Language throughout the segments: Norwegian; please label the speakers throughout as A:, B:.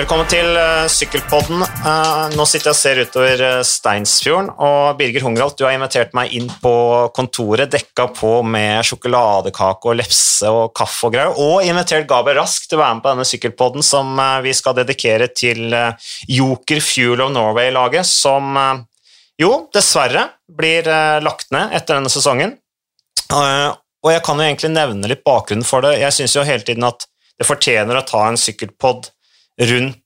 A: Velkommen til uh, Sykkelpodden. Uh, nå sitter jeg og ser utover uh, Steinsfjorden, og Birger Hungralt, du har invitert meg inn på kontoret, dekka på med sjokoladekake og lefse og kaffe og greier, og invitert Gabriel Rask til å være med på denne Sykkelpodden som vi skal dedikere til Joker Fuel of Norway-laget, som jo, dessverre blir lagt ned etter denne sesongen. og jeg kan jo egentlig nevne litt bakgrunnen for det. Jeg syns jo hele tiden at det fortjener å ta en sykkelpod rundt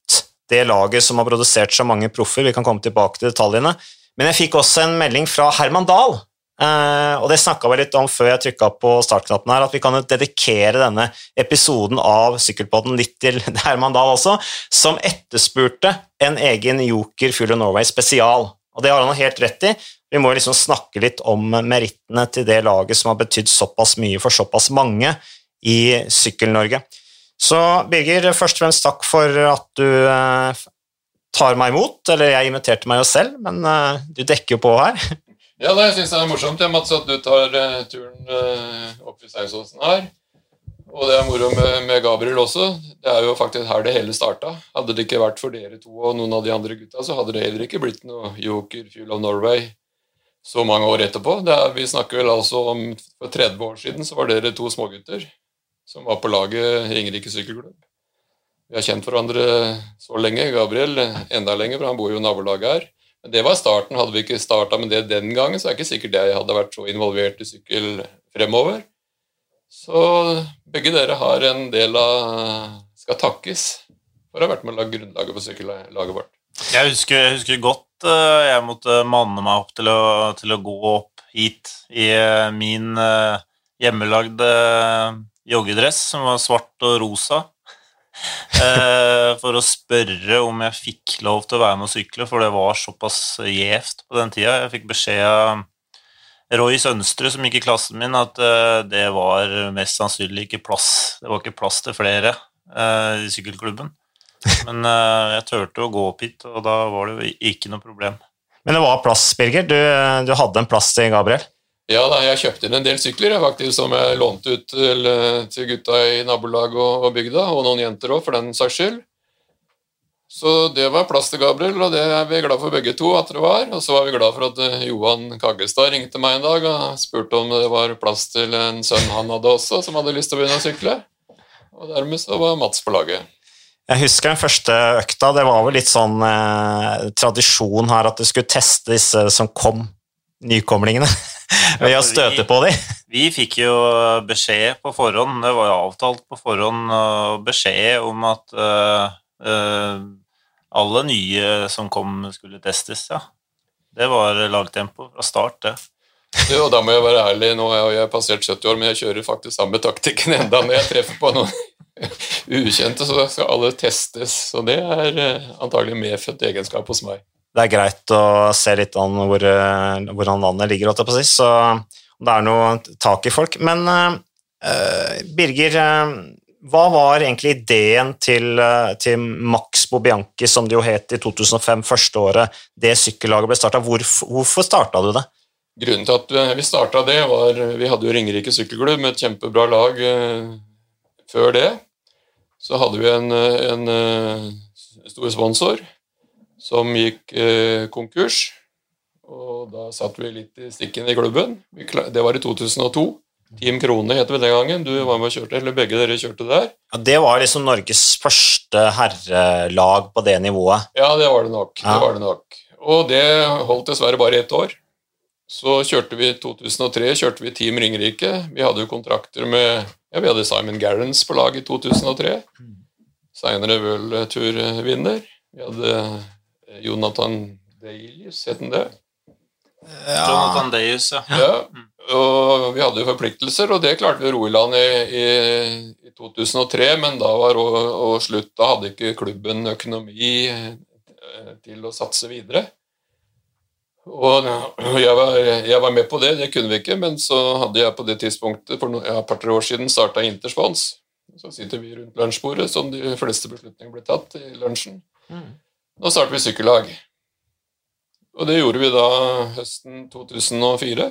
A: det laget som har produsert så mange proffer. Vi kan komme tilbake til detaljene. Men jeg fikk også en melding fra Herman Dahl, eh, og det snakka vi litt om før jeg trykka på startknappen her, at vi kan dedikere denne episoden av Sykkelpodden litt til Herman Dahl også, som etterspurte en egen Joker Full of Norway spesial. Og det har han helt rett i. Vi må liksom snakke litt om merittene til det laget som har betydd såpass mye for såpass mange i Sykkel-Norge. Så Birger, først og fremst takk for at du eh, tar meg imot. Eller jeg inviterte meg jo selv, men eh, du dekker jo på her.
B: Ja, det syns jeg er morsomt, ja, Mats, at du tar uh, turen opp i Steinsåsen her. Og det er moro med, med, Gabriel også. Det er jo faktisk her det hele starta. Hadde det ikke vært for dere to og noen av de andre gutta, så hadde det heller ikke blitt noe Joker Fuel of Norway så mange år etterpå. Er, vi snakker vel altså om For 30 år siden så var dere to smågutter som var på laget Ringerike sykkelklubb. Vi har kjent hverandre så lenge. Gabriel enda lenger, for han bor jo i nabolaget her. Men Det var starten. Hadde vi ikke starta med det den gangen, så er det ikke sikkert jeg hadde vært så involvert i sykkel fremover. Så begge dere har en del av skal takkes for å ha vært med å lage grunnlaget for sykkellaget vårt.
C: Jeg husker, jeg husker, godt uh, jeg måtte manne meg opp til å, til å, gå opp hit i uh, min uh, hjemmelagde joggedress som var svart og rosa. Eh, for å spørre om jeg fikk lov til å være med å sykle, for det var såpass gjevt på den tida. Jeg fikk beskjed av Roy Sønstre, som gikk i klassen min, at eh, det var mest sannsynlig ikke plass Det var ikke plass til flere eh, i sykkelklubben. Men jeg turte å gå opp hit, og da var det jo ikke noe problem.
A: Men det var plass, Birger? Du, du hadde en plass til Gabriel?
B: Ja, da, jeg kjøpte inn en del sykler faktisk, som jeg lånte ut til, til gutta i nabolaget og, og, bygda, og noen jenter òg, for den saks skyld. Så det var plass til Gabriel, og det er vi glad for begge to at det var. Og så var vi glad for at eh, Johan Kaggestad ringte meg en dag og spurte om det var plass til en sønn han hadde også, som hadde lyst til å begynne å sykle. Og dermed så var Mats på laget.
A: Jeg husker den første økta. Det var vel litt sånn eh, tradisjon her at du skulle teste disse som kom, nykomlingene. ved å støte på dem?
C: Vi fikk jo beskjed på forhånd, det var jo avtalt på forhånd, beskjed om at uh, uh, alle nye som kom, skulle testes, ja. Det var lagtempo fra start, det.
B: Jo, da må jeg være ærlig, nå har jeg passert 70 år, men jeg kjører faktisk samme taktikken enda når jeg treffer på noen ukjente, så skal alle testes. Så det er eh, antagelig medfødt egenskap hos meg
A: det er greit å se litt an hvor, eh, hvordan vannet ligger, holdt jeg på å si, så det er noe tak i folk. Men uh, Birger, uh, hva var egentlig ideen til, til Max Bobianchi, som det jo het i 2005, første året det sykkellaget ble starta? Hvorfor, hvorfor starta du det?
B: Grunnen til at vi starta det, var Vi hadde jo Ringerike sykkelklubb med et kjempebra lag før det. Så hadde vi en, en stor sponsor som gikk eh, konkurs. Og da satt vi litt i stikken i klubben. Det var i 2002. Team Krone het vi den gangen. Du var med og kjørte, eller begge dere kjørte der.
A: Ja, Det var liksom Norges første herrelag på det nivået?
B: Ja, det var det nok. Ja. Det var det nok. Og det holdt dessverre bare ett år. Så kjørte vi i 2003 kjørte vi Team Ringerike. Vi hadde jo kontrakter med ja, Vi hadde Simon Garrans på lag i 2003. Seinere World-turvinner. Vi hadde Jonathan Deius, het han det?
C: Ja. Jonathan Deius, ja.
B: ja. Og vi hadde jo forpliktelser, og det klarte vi å ro i land i, i, i, 2003, men da var og, og slutt. Da hadde ikke klubben økonomi eh, til å satse videre. Og jeg var, jeg var, med på det, det kunne vi ikke, men så hadde jeg på det tidspunktet for et ja, par-tre år siden starta Interspons. Så sitter vi rundt lunsjbordet, som de fleste beslutninger ble tatt i lunsjen. Mm. Nå startet vi sykkellag. Og det gjorde vi da høsten 2004.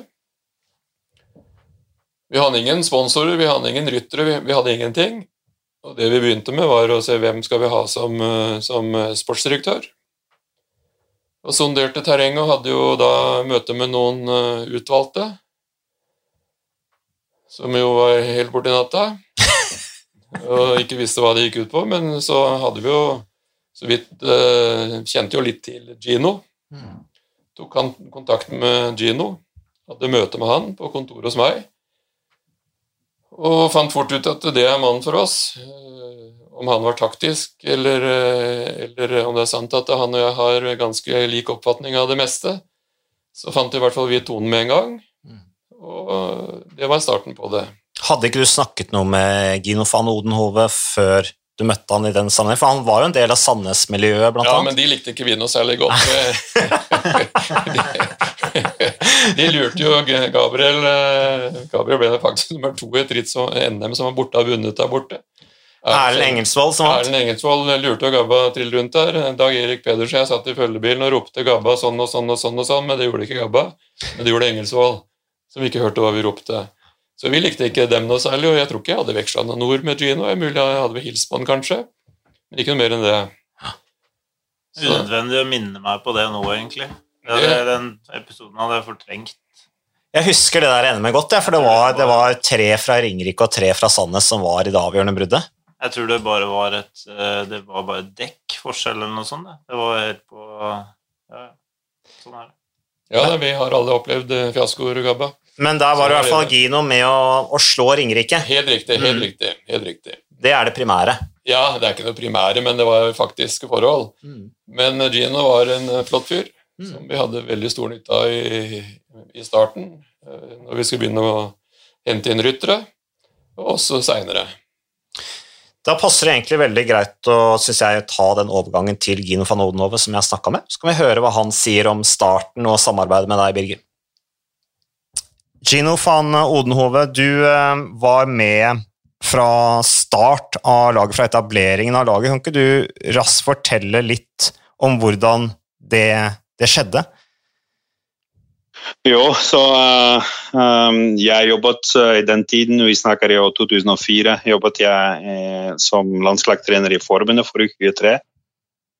B: Vi hadde ingen sponsorer, vi hadde ingen ryttere, vi, vi hadde ingenting. Og det vi begynte med, var å se hvem skal vi ha som, eh, som sportsdirektør. Og sonderte terrenget og hadde jo da møte med noen utvalgte. Som jo var helt borti natta. Og ikke visste hva det gikk ut på. Men så hadde vi jo så vidt Kjente jo litt til Gino. Mm. Tok han kontakt med Gino. Hadde møte med han på kontoret hos meg. Og fant fort ut at det er mannen for oss. Eh, om han var taktisk, eller, eh, eller, om det er sant at han og jeg har ganske lik oppfatning av det meste, så fant i hvert fall vi tonen med en gang. Mm. Og det var starten på det.
A: Hadde ikke du snakket noe med Gino van Odenhove før du møtte han i den sammenheng? For han var jo en del av Sandnes-miljøet, blant
B: ja,
A: annet.
B: Ja, men de likte ikke vi noe særlig godt. de, de, lurte jo Gabriel eh, Gabriel ble faktisk nummer to i et ritt NM som var borte og vunnet der borte.
A: Erlend Engelsvold som vant.
B: Erlend Engelsvold lurte Gabba trill rundt der. Dag Erik Pedersen jeg satt i følgebilen og ropte Gabba sånn og sånn og sånn, og sånn, men det gjorde ikke Gabba. Men det gjorde Engelsvold, som ikke hørte hva vi ropte. Så vi likte ikke dem noe særlig, og jeg tror ikke jeg hadde veksla noen ord med Gino. Jeg mulig jeg hadde vel hilst på han, kanskje, men ikke noe mer enn det.
C: Så. Unødvendig å minne meg på det nå, egentlig. Det, den episoden hadde jeg fortrengt.
A: Jeg husker det der NM godt, ja, for det var, det var, tre fra Ringerike og tre fra Sandnes som var i det avgjørende bruddet.
C: Jeg tror det bare var et eh, det var bare dekkforskjell eller noe sånt. Det var helt på Ja, sånn er det.
B: Ja, vi har alle opplevd fiaskoer, Gabba.
A: Men da var det i hvert fall Gino med å, å slå Ringerike.
B: Helt riktig. helt mm. riktig, helt riktig.
A: Det er det primære.
B: Ja, det er ikke noe primære, men det var faktiske forhold. Mm. Men Gino var en eh, flott fyr mm. som vi hadde veldig stor nytte av i, i, starten, eh, når vi skulle begynne å hente inn ryttere, og også seinere.
A: Da passer det egentlig veldig greit å synes jeg, ta den overgangen til Gino van Odenhove som jeg snakka med. Så kan vi høre hva han sier om starten og samarbeidet med deg, Birger. Gino van Odenhove, du eh, var med fra start av laget, fra etableringen av laget. Kan ikke du raskt fortelle litt om hvordan det, det skjedde?
D: Jo, så uh, jeg jobbet uh, i den tiden, vi snakker i 2004, jobbet jeg uh, som landslagstrener i forbundet for U23.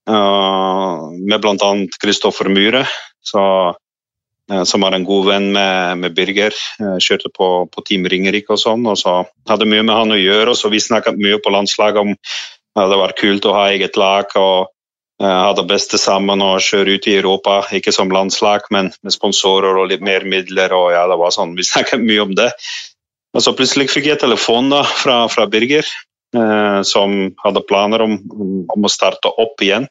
D: med bl.a. Kristoffer Myhre. Som var en god venn med, med Birger. Kjørte på, på Team Ringerike og sånn. og så Hadde mye med han å gjøre. så Vi snakket mye på landslaget om det var kult å ha eget lag. og uh, ha det beste sammen og kjøre ut i Europa. Ikke som landslag, men med sponsorer og litt mer midler. og ja, det var sånn, Vi snakket mye om det. Og så Plutselig fikk jeg telefon da, fra, fra Birger, eh, som hadde planer om, om, å starte opp igjen.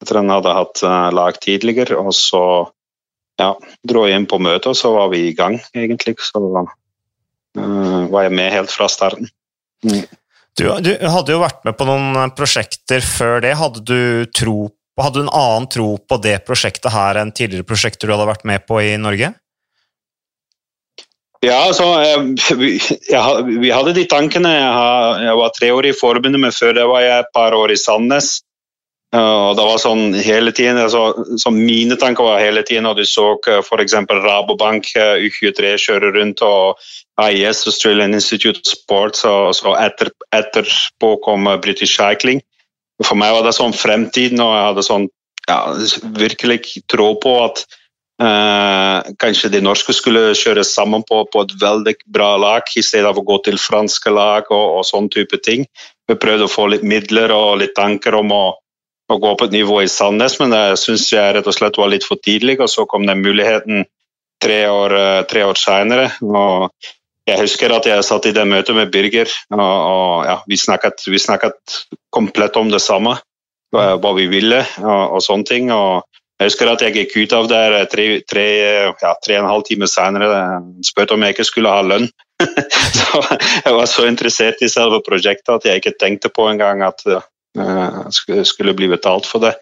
D: Etter han hadde hatt uh, lag tidligere. og så ja, dro jeg inn på møtet, og så var vi i gang, egentlig. Så uh, var jeg med helt fra starten.
A: Mm. Du, du, hadde jo vært med på noen prosjekter før det. Hadde du, tro, hadde du en annen tro på det prosjektet her enn tidligere prosjekter du hadde vært med på i Norge?
D: Ja, altså, vi, jeg, vi, hadde de tankene. Jeg, jeg var tre år i forbundet, men før det var jeg et par år i Sandnes. Og det var sånn hele tiden, altså, så Mine tanker var hele tiden når du så eh, f.eks. Rabobank eh, U23 kjøre rundt og AIS, Australian Institute of Sports, og så etter, etterpå kom British Cycling. For meg var det sånn fremtiden, og jeg hadde sånn ja, virkelig tro på at Uh, kanskje de norske skulle kjøre sammen på, på, et veldig bra lag, i stedet for å gå til franske lag og, og sånn type ting. Vi prøvde å få litt midler og litt tanker om å å gå på et nivå i Sandnes, men det syns jeg rett og slett var litt for tidlig. Og så kom den muligheten tre år, eh, tre år senere. Og jeg husker at jeg satt i det møtet med Birger, og, og ja, vi, snakket, vi, snakket, komplett om det samme. Hva, vi ville og, og, sånne ting. og jeg husker at jeg gikk ut av der tre, tre, ja, tre og en halv time senere og spurte om jeg ikke skulle ha lønn. så jeg var så interessert i selve prosjektet at jeg ikke tenkte på engang at Eh, skulle bli betalt for det.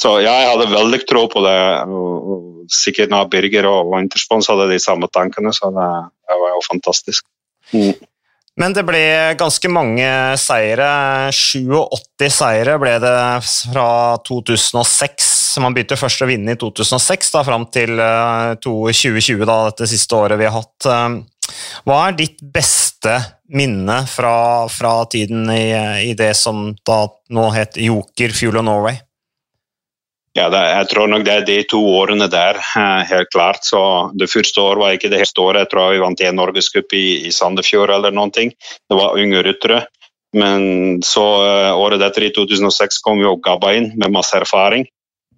D: Så ja, jeg hadde veldig tro på det. og Sikkert når Birger og Interspons hadde de samme tankene, så det, det var jo fantastisk. Mm.
A: Men det ble ganske mange seire. 87 seire ble det fra 2006. Man begynte først å vinne i 2006, da, fram til 2020, eh, da, dette siste året vi har hatt. Hva er ditt beste minne fra, fra tiden i, i, det som da nå heter Joker Fuel of Norway?
D: Ja, det, jeg tror nok det er de to årene der, eh, helt klart. Så Det første året var ikke det helt året. Jeg tror vi vant en norgescup i, i Sandefjord eller noen ting. Det var unge ryttere. Men så eh, året etter, i 2006, kom jo Gabba inn med masse erfaring.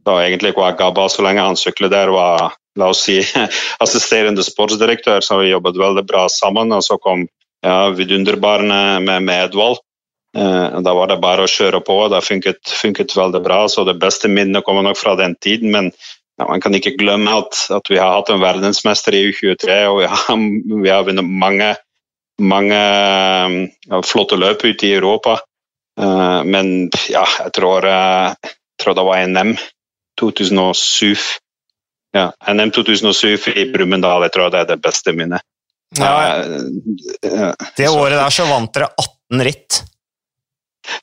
D: Da egentlig var Gabba, så lenge han syklet der, var la oss si, assisterende sportsdirektør, så vi jobbet veldig bra sammen. Og så kom ja, vidunderbarene med, med Edvald. Eh, da var det bare å kjøre på. Det funket, funket veldig bra. så Det beste minnet kommer nok fra den tiden. Men ja, man kan ikke glemme at, at, vi har hatt en verdensmester i U23, og vi har, vi har vunnet mange, mange ja, flotte løp ute i Europa. Uh, men ja, jeg tror, jeg tror det var NM 2007. Ja, NM 2007 i Brumunddal, jeg tror det er det beste minnet. Ja,
A: det året der så vant dere 18 ritt.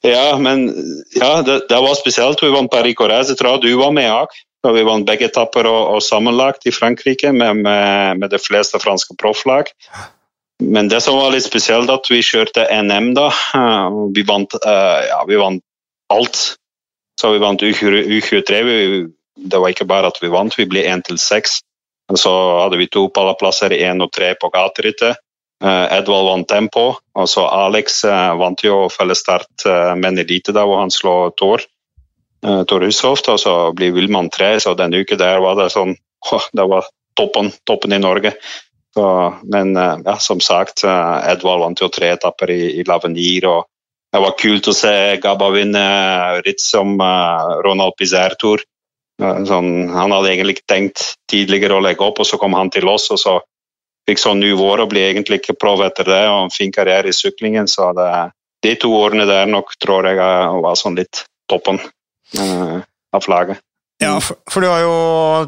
D: Ja, men ja, det, det, var spesielt. Vi vant Paris-Corrèze. Jeg tror du var med òg. Vi vant begge etapper og, og, sammenlagt i Frankrike med, med, med de fleste franske profflag. Men det som var litt spesielt, at vi kjørte NM da. Vi vant, uh, ja, vi vant alt. Så vi vant U23. Vi, det var ikke bare at vi vant, vi ble én til seks. Så hadde vi to pallplasser, én og tre på gaterittet. Eh, Edvald vant tempo. så Alex eh, vant jo fellesstart eh, med Nelite elite da, hvor han slår Tor. Tor Hushoft, og så blir Wilman tre, så denne uka der var det sånn Det var toppen, toppen i Norge. Så, men ja, som sagt, Edvald vant jo tre etapper i, i Lavenir. og Det var kult å se Gabba vinne ritt som Ronald Pizer-tour. Sånn, han hadde egentlig tenkt tidligere å legge opp, og så kom han til oss. og så fikk sånn nivåer og ble egentlig ikke proff etter det, og en fin karriere i syklingen. Så det, de to årene der nok tror jeg var sånn litt toppen uh, av laget.
A: Ja, for, du har jo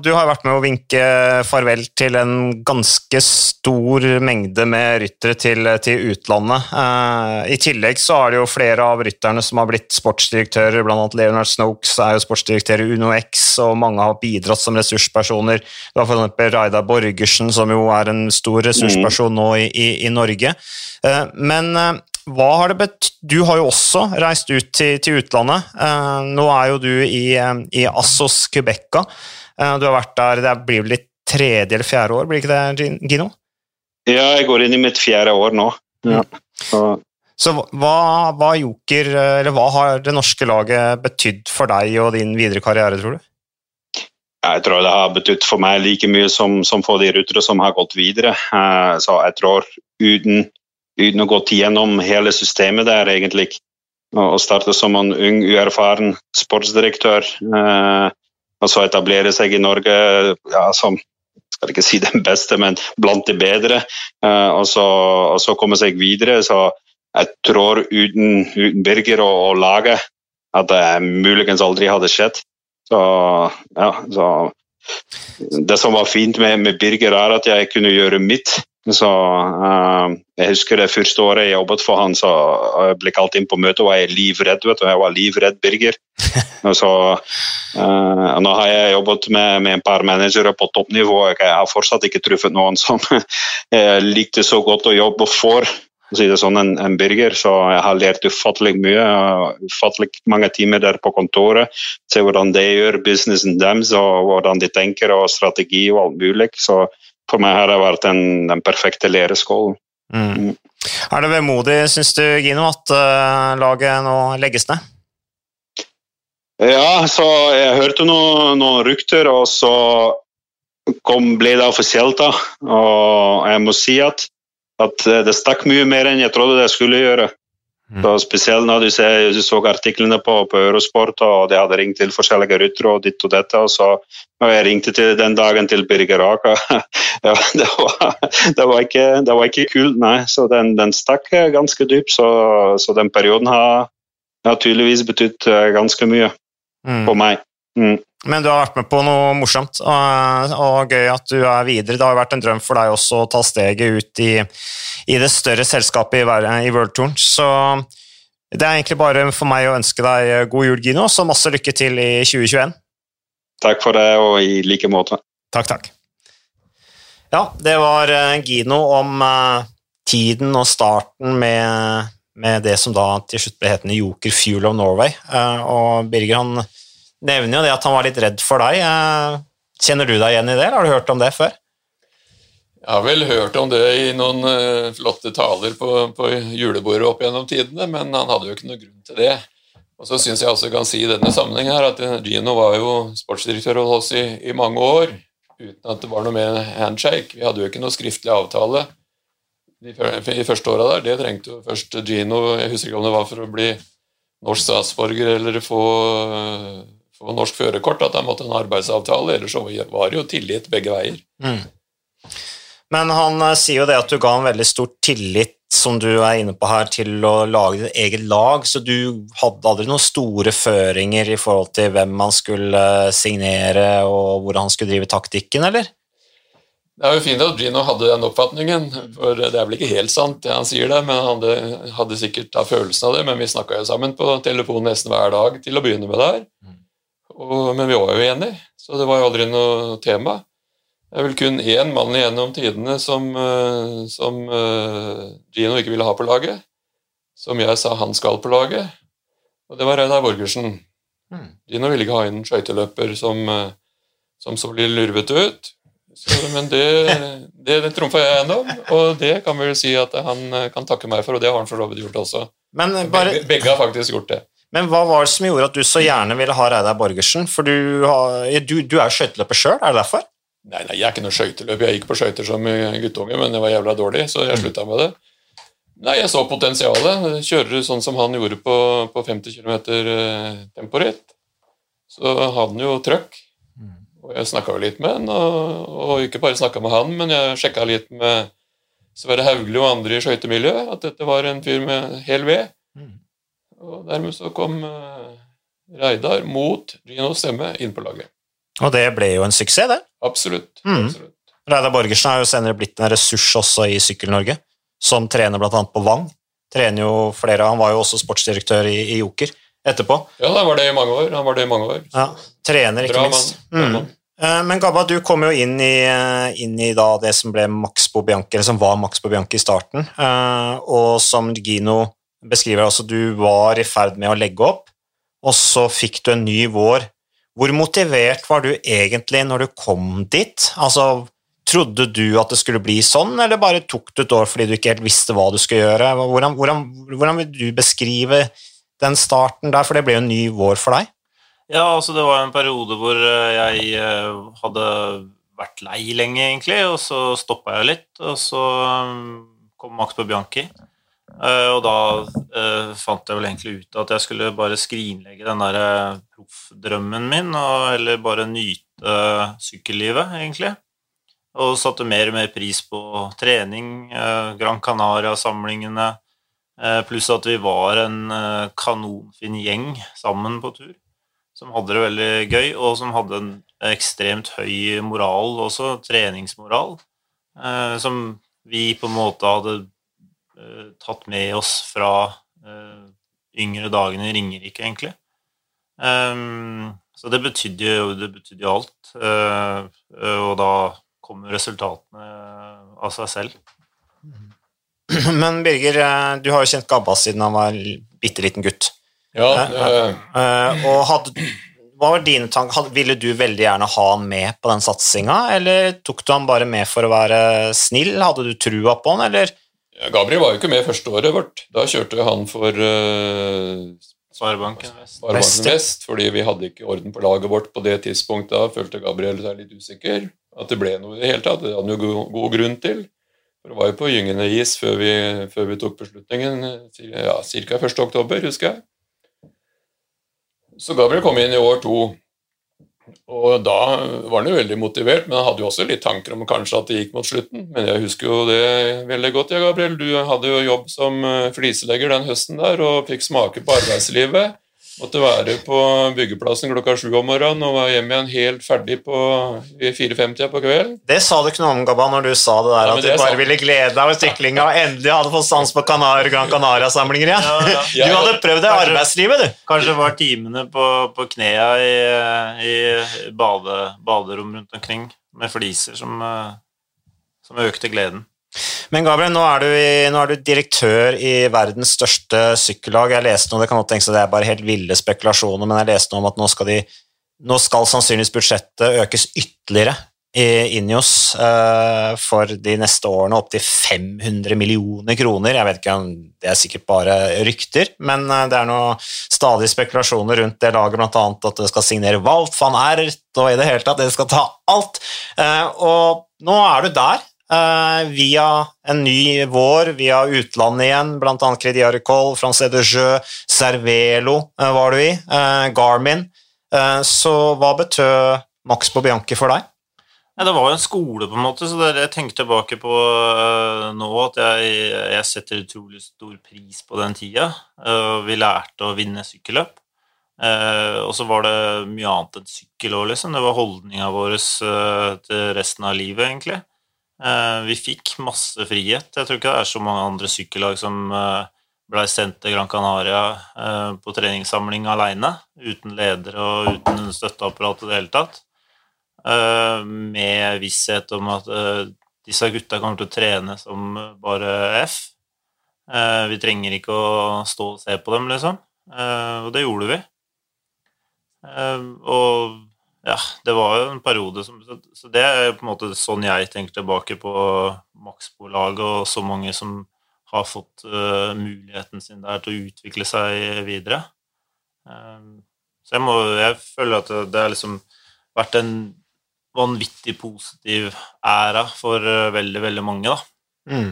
A: du har vært med å vinke farvel til en ganske stor mengde med ryttere til, til utlandet. Eh, I tillegg så er det jo flere av rytterne som har blitt sportsdirektører, bl.a. Leonard Snokes er jo sportsdirektør i Uno X, og mange har bidratt som ressurspersoner. Du har f.eks. Raida Borgersen, som jo er en stor ressursperson nå i, i, i Norge. Eh, men uh, hva har det betydd Du har jo også reist ut til, til utlandet. Uh, nå er jo du i, uh, i Assos Quebeca. Uh, du har vært der det blir vel ditt tredje eller fjerde år, blir ikke det, Gino?
D: Ja, jeg går inn i mitt fjerde år nå. Ja.
A: Så, Så hva, hva, Joker, eller hva har det norske laget betydd for deg og din videre karriere, tror du?
D: Jeg tror det har betydd for meg like mye som, som for de rutere som har gått videre. Så jeg tror uten uten å gå gjennom hele systemet der, egentlig. Og starte som en ung, uerfaren sportsdirektør. Eh, og så etablere seg i Norge ja, som skal ikke si den beste, men blant de bedre. Eh, og, så, og, så, komme seg videre. Så jeg tror uten, uten Birger og, og laget at det muligens aldri hadde skjedd. Så, ja, så det som var fint med, med, Birger, er at jeg kunne gjøre mitt. Så uh, Jeg husker det første året jeg jobbet for han, så jeg ble kalt inn på møte og var jeg livredd. vet du, Jeg var livredd Birger. så uh, Nå har jeg jobbet med, med en par managere på toppnivå. og Jeg har fortsatt ikke truffet noen som jeg likte så godt å jobbe for si det sånn, en, en Birger. Så jeg har lært ufattelig mye. Ufattelig mange timer der på kontoret. Se hvordan de gjør businessen deres, og hvordan de tenker og strategi og alt mulig. Så for meg har det vært den, den perfekte læreskålen. Mm.
A: Mm. Er det vemodig, syns du, Gino, at uh, laget nå legges ned?
D: Ja, så jeg hørte noen, noen rykter, og så kom, ble det offisielt. da. Og jeg må si at, at det stakk mye mer enn jeg trodde det skulle gjøre. Mm. Så spesielt når du, ser, du så artiklene på, på, Eurosport, og de hadde ringt til forskjellige ryttere og ditt og dette. og så og Jeg ringte til den dagen til Birger Aka. ja, det, var, det, var ikke, det var ikke kult, nei. Så den, den stakk ganske dypt. Så, så, den perioden har, har tydeligvis betydd eh, ganske mye mm. for meg. Mm.
A: Men du har vært med på noe morsomt, og, og, gøy at du er videre. Det har vært en drøm for deg også å ta steget ut i, i det større selskapet i, i World Touren. Så det er egentlig bare for meg å ønske deg god jul, Gino, så masse lykke til i 2021.
D: Takk for det, og i like måte.
A: Takk, takk. Ja, det var eh, Gino om uh, tiden og starten med, med det som da til slutt ble hetende Joker Fuel of Norway. Eh, og Birger han nevner jo det at han var litt redd for deg. Eh, kjenner du deg igjen i det, eller har du hørt om det før?
B: Jeg har vel hørt om det i noen uh, flotte taler på, på julebordet opp gjennom tidene, men han hadde jo ikke noe grunn til det. Og så syns jeg også kan si i denne sammenheng her at Gino var jo sportsdirektør hos oss i, i mange år uten at det var noe med handshake. Vi hadde jo ikke noe skriftlig avtale i første åra der. Det trengte jo først Gino Jeg husker ikke om det var for å bli norsk statsborger eller få, få norsk førerkort, at han måtte ha en arbeidsavtale. Ellers var det jo tillit begge veier. Mm.
A: Men han uh, sier jo det at du ga en veldig stor tillit, som du er inne på her, til å lage ditt eget lag, så du hadde aldri noen store føringer i forhold til hvem han skulle uh, signere, og hvordan han skulle drive taktikken, eller?
B: Det er jo fint at Gino hadde den oppfatningen, for det er vel ikke helt sant, det han sier der, men han hadde, hadde sikkert da følelsen av det, men vi snakka jo sammen på telefon nesten hver dag til å begynne med det her. Mm. Og, men vi var jo enige, så det var jo aldri noe tema. Det er vel kun én mann igjennom tidene som, eh, som uh, Gino ikke ville ha på laget. Som jeg sa han skal på laget. Og det var Reidar Borgersen. Mm. Gino ville ikke ha inn en skøyteløper som, uh, som, så blir lurvete ut. Så, men det, det, det trumfa jeg gjennom, og det kan vi vel si at han kan takke meg for, og det har han for så vidt gjort også. Bare, begge, begge, har faktisk gjort det.
A: Men hva var det som gjorde at du så gjerne ville ha Reidar Borgersen? For du, har, du, du er skøyteløper sjøl, er det derfor?
B: Nei, nei, jeg er ikke noe skøyteløper. Jeg gikk på skøyter som guttunge, men jeg var jævla dårlig, så jeg mm. slutta med det. Nei, jeg så potensialet. Kjører sånn som han gjorde på, på 50 km temporitt. Så hadde han jo trøkk. Mm. Og jeg snakka jo litt med han, og, og ikke bare snakka med han, men jeg sjekka litt med Sverre Hauglie og andre i skøytemiljøet, at dette var en fyr med hel ved. Mm. Og dermed så kom uh, Reidar mot Gino stemme inn på laget.
A: Og det ble jo en suksess, det.
B: Absolutt. Mm. Absolutt.
A: Reidar Borgersen har jo senere blitt en ressurs også i Sykkel-Norge, som trener bl.a. på Vang. Trener jo flere, Han var jo også sportsdirektør i, i Joker etterpå.
B: Ja, han var det i mange år. Han var det i mange år.
A: Ja, Trener, ikke Bra minst. Mm. Eh, men Gabba, du kom jo inn i, eh, inn i det som ble Max Bobianchi, eller som var Max Bobianchi i starten, eh, og som Gino beskriver, altså du var i ferd med å legge opp, og så fikk du en ny vår hvor motivert var du egentlig når du kom dit? Altså, Trodde du at det skulle bli sånn, eller bare tok du et år fordi du ikke helt visste hva du skulle gjøre? Hvordan, hvordan, hvordan vil du beskrive den starten der, for det ble jo en ny vår for deg?
C: Ja, altså det var en periode hvor eh, jeg eh, hadde vært lei lenge, egentlig, og så stoppa jeg litt, og så eh, kom Max på Bianchi. Eh, og da uh, fant jeg vel egentlig ut at jeg skulle bare skrinlegge den der eh, proffdrømmen min, og heller bare nyte sykkellivet, egentlig. Og satte mer og mer pris på trening, uh, Gran Canaria-samlingene, pluss at vi var en kanonfin gjeng sammen på tur, som hadde det veldig gøy, og som hadde en ekstremt høy moral også, treningsmoral, som vi på en måte hadde Eh, tatt med oss fra uh, yngre dagene i Ringerike, egentlig. Um, så det betydde jo, det betydde jo alt. Uh, og da kommer resultatene av seg selv.
A: Men Birger, du har jo kjent Gabba siden han var bitte liten gutt.
B: Ja, uh,
A: og hadde, hva var dine tanker? Ville du veldig gjerne ha han med på den satsinga, eller tok du han bare med for å være snill? Hadde du trua på han, eller
B: ja, Gabriel var jo ikke med første året vårt. Da kjørte han for uh,
C: Sparebanken
B: Vest. Sparebanken Vest, fordi vi hadde ikke orden på laget vårt på det tidspunktet. Da følte Gabriel seg litt usikker. At det ble noe i det hele tatt. Det hadde han jo god, god grunn til. For det var jo på gyngende is før vi, før vi tok beslutningen ja, ca. 1.10., husker jeg. Så Gabriel kom inn i år to. Og da var han jo veldig motivert, men han hadde jo også litt tanker om kanskje at det gikk mot slutten. Men jeg husker jo det veldig godt, Gabriel. Du hadde jo jobb som fliselegger den høsten der og fikk smake på arbeidslivet. Måtte være på byggeplassen klokka sju om morgenen og var hjemme igjen helt ferdig på 4.50 på kvelden.
A: Det sa du ikke noe om, Gabba, når du sa det der, ja, at du bare ville glede deg over syklinga og endelig hadde fått sans på Canar Gran Canaria-samlinger igjen. Ja, ja. Du hadde prøvd det i arbeidslivet, du.
C: Kanskje var timene på, på knea i, i bade, baderom rundt omkring med fliser som, som økte gleden.
A: Men Gabriel, nå er, du, i, nå er du direktør i verdens største sykkellag. Jeg leste noe, Det kan godt tenkes at det er bare helt ville spekulasjoner, men jeg leste noe om at nå skal, de, nå skal sannsynligvis budsjettet økes ytterligere i Injos uh, for de neste årene, opp til 500 millioner kroner. Jeg vet ikke om Det er sikkert bare rykter, men uh, det er noe stadig spekulasjoner rundt det laget, bl.a. at det skal signere Walt van Ert, og i det hele tatt, det skal ta alt. Uh, og nå er du der via en ny vår, via utlandet igjen, bl.a. Crédit Agricole, France de Jeu, Cervelo uh, var du i, uh, Garmin. så hva betød Max på Bianchi for deg?
C: Ja, det var jo en skole, på en måte, så det jeg tenker tilbake på nå. At jeg, jeg, setter utrolig stor pris på den tida. vi lærte å vinne sykkelløp. og så var det mye annet enn sykkel òg, liksom. Det var holdninga vår til resten av livet, egentlig. Eh, vi fikk masse frihet. Jeg tror ikke det er så mange andre sykkellag som eh, blei sendt til Gran Canaria eh, på treningssamling aleine, uten leder og uten støtteapparat i det hele tatt. Med visshet om at disse gutta kommer til å trene som bare F. Vi trenger ikke å stå og se på dem, liksom. Og det gjorde vi. Og ja, det var jo en periode som Så det er på en måte sånn jeg tenker tilbake på Maxbo-laget og så mange som har fått uh, muligheten sin der til å utvikle seg videre. Um, så jeg må Jeg føler at det har liksom vært en vanvittig positiv æra for uh, veldig, veldig mange, da.
A: Mm.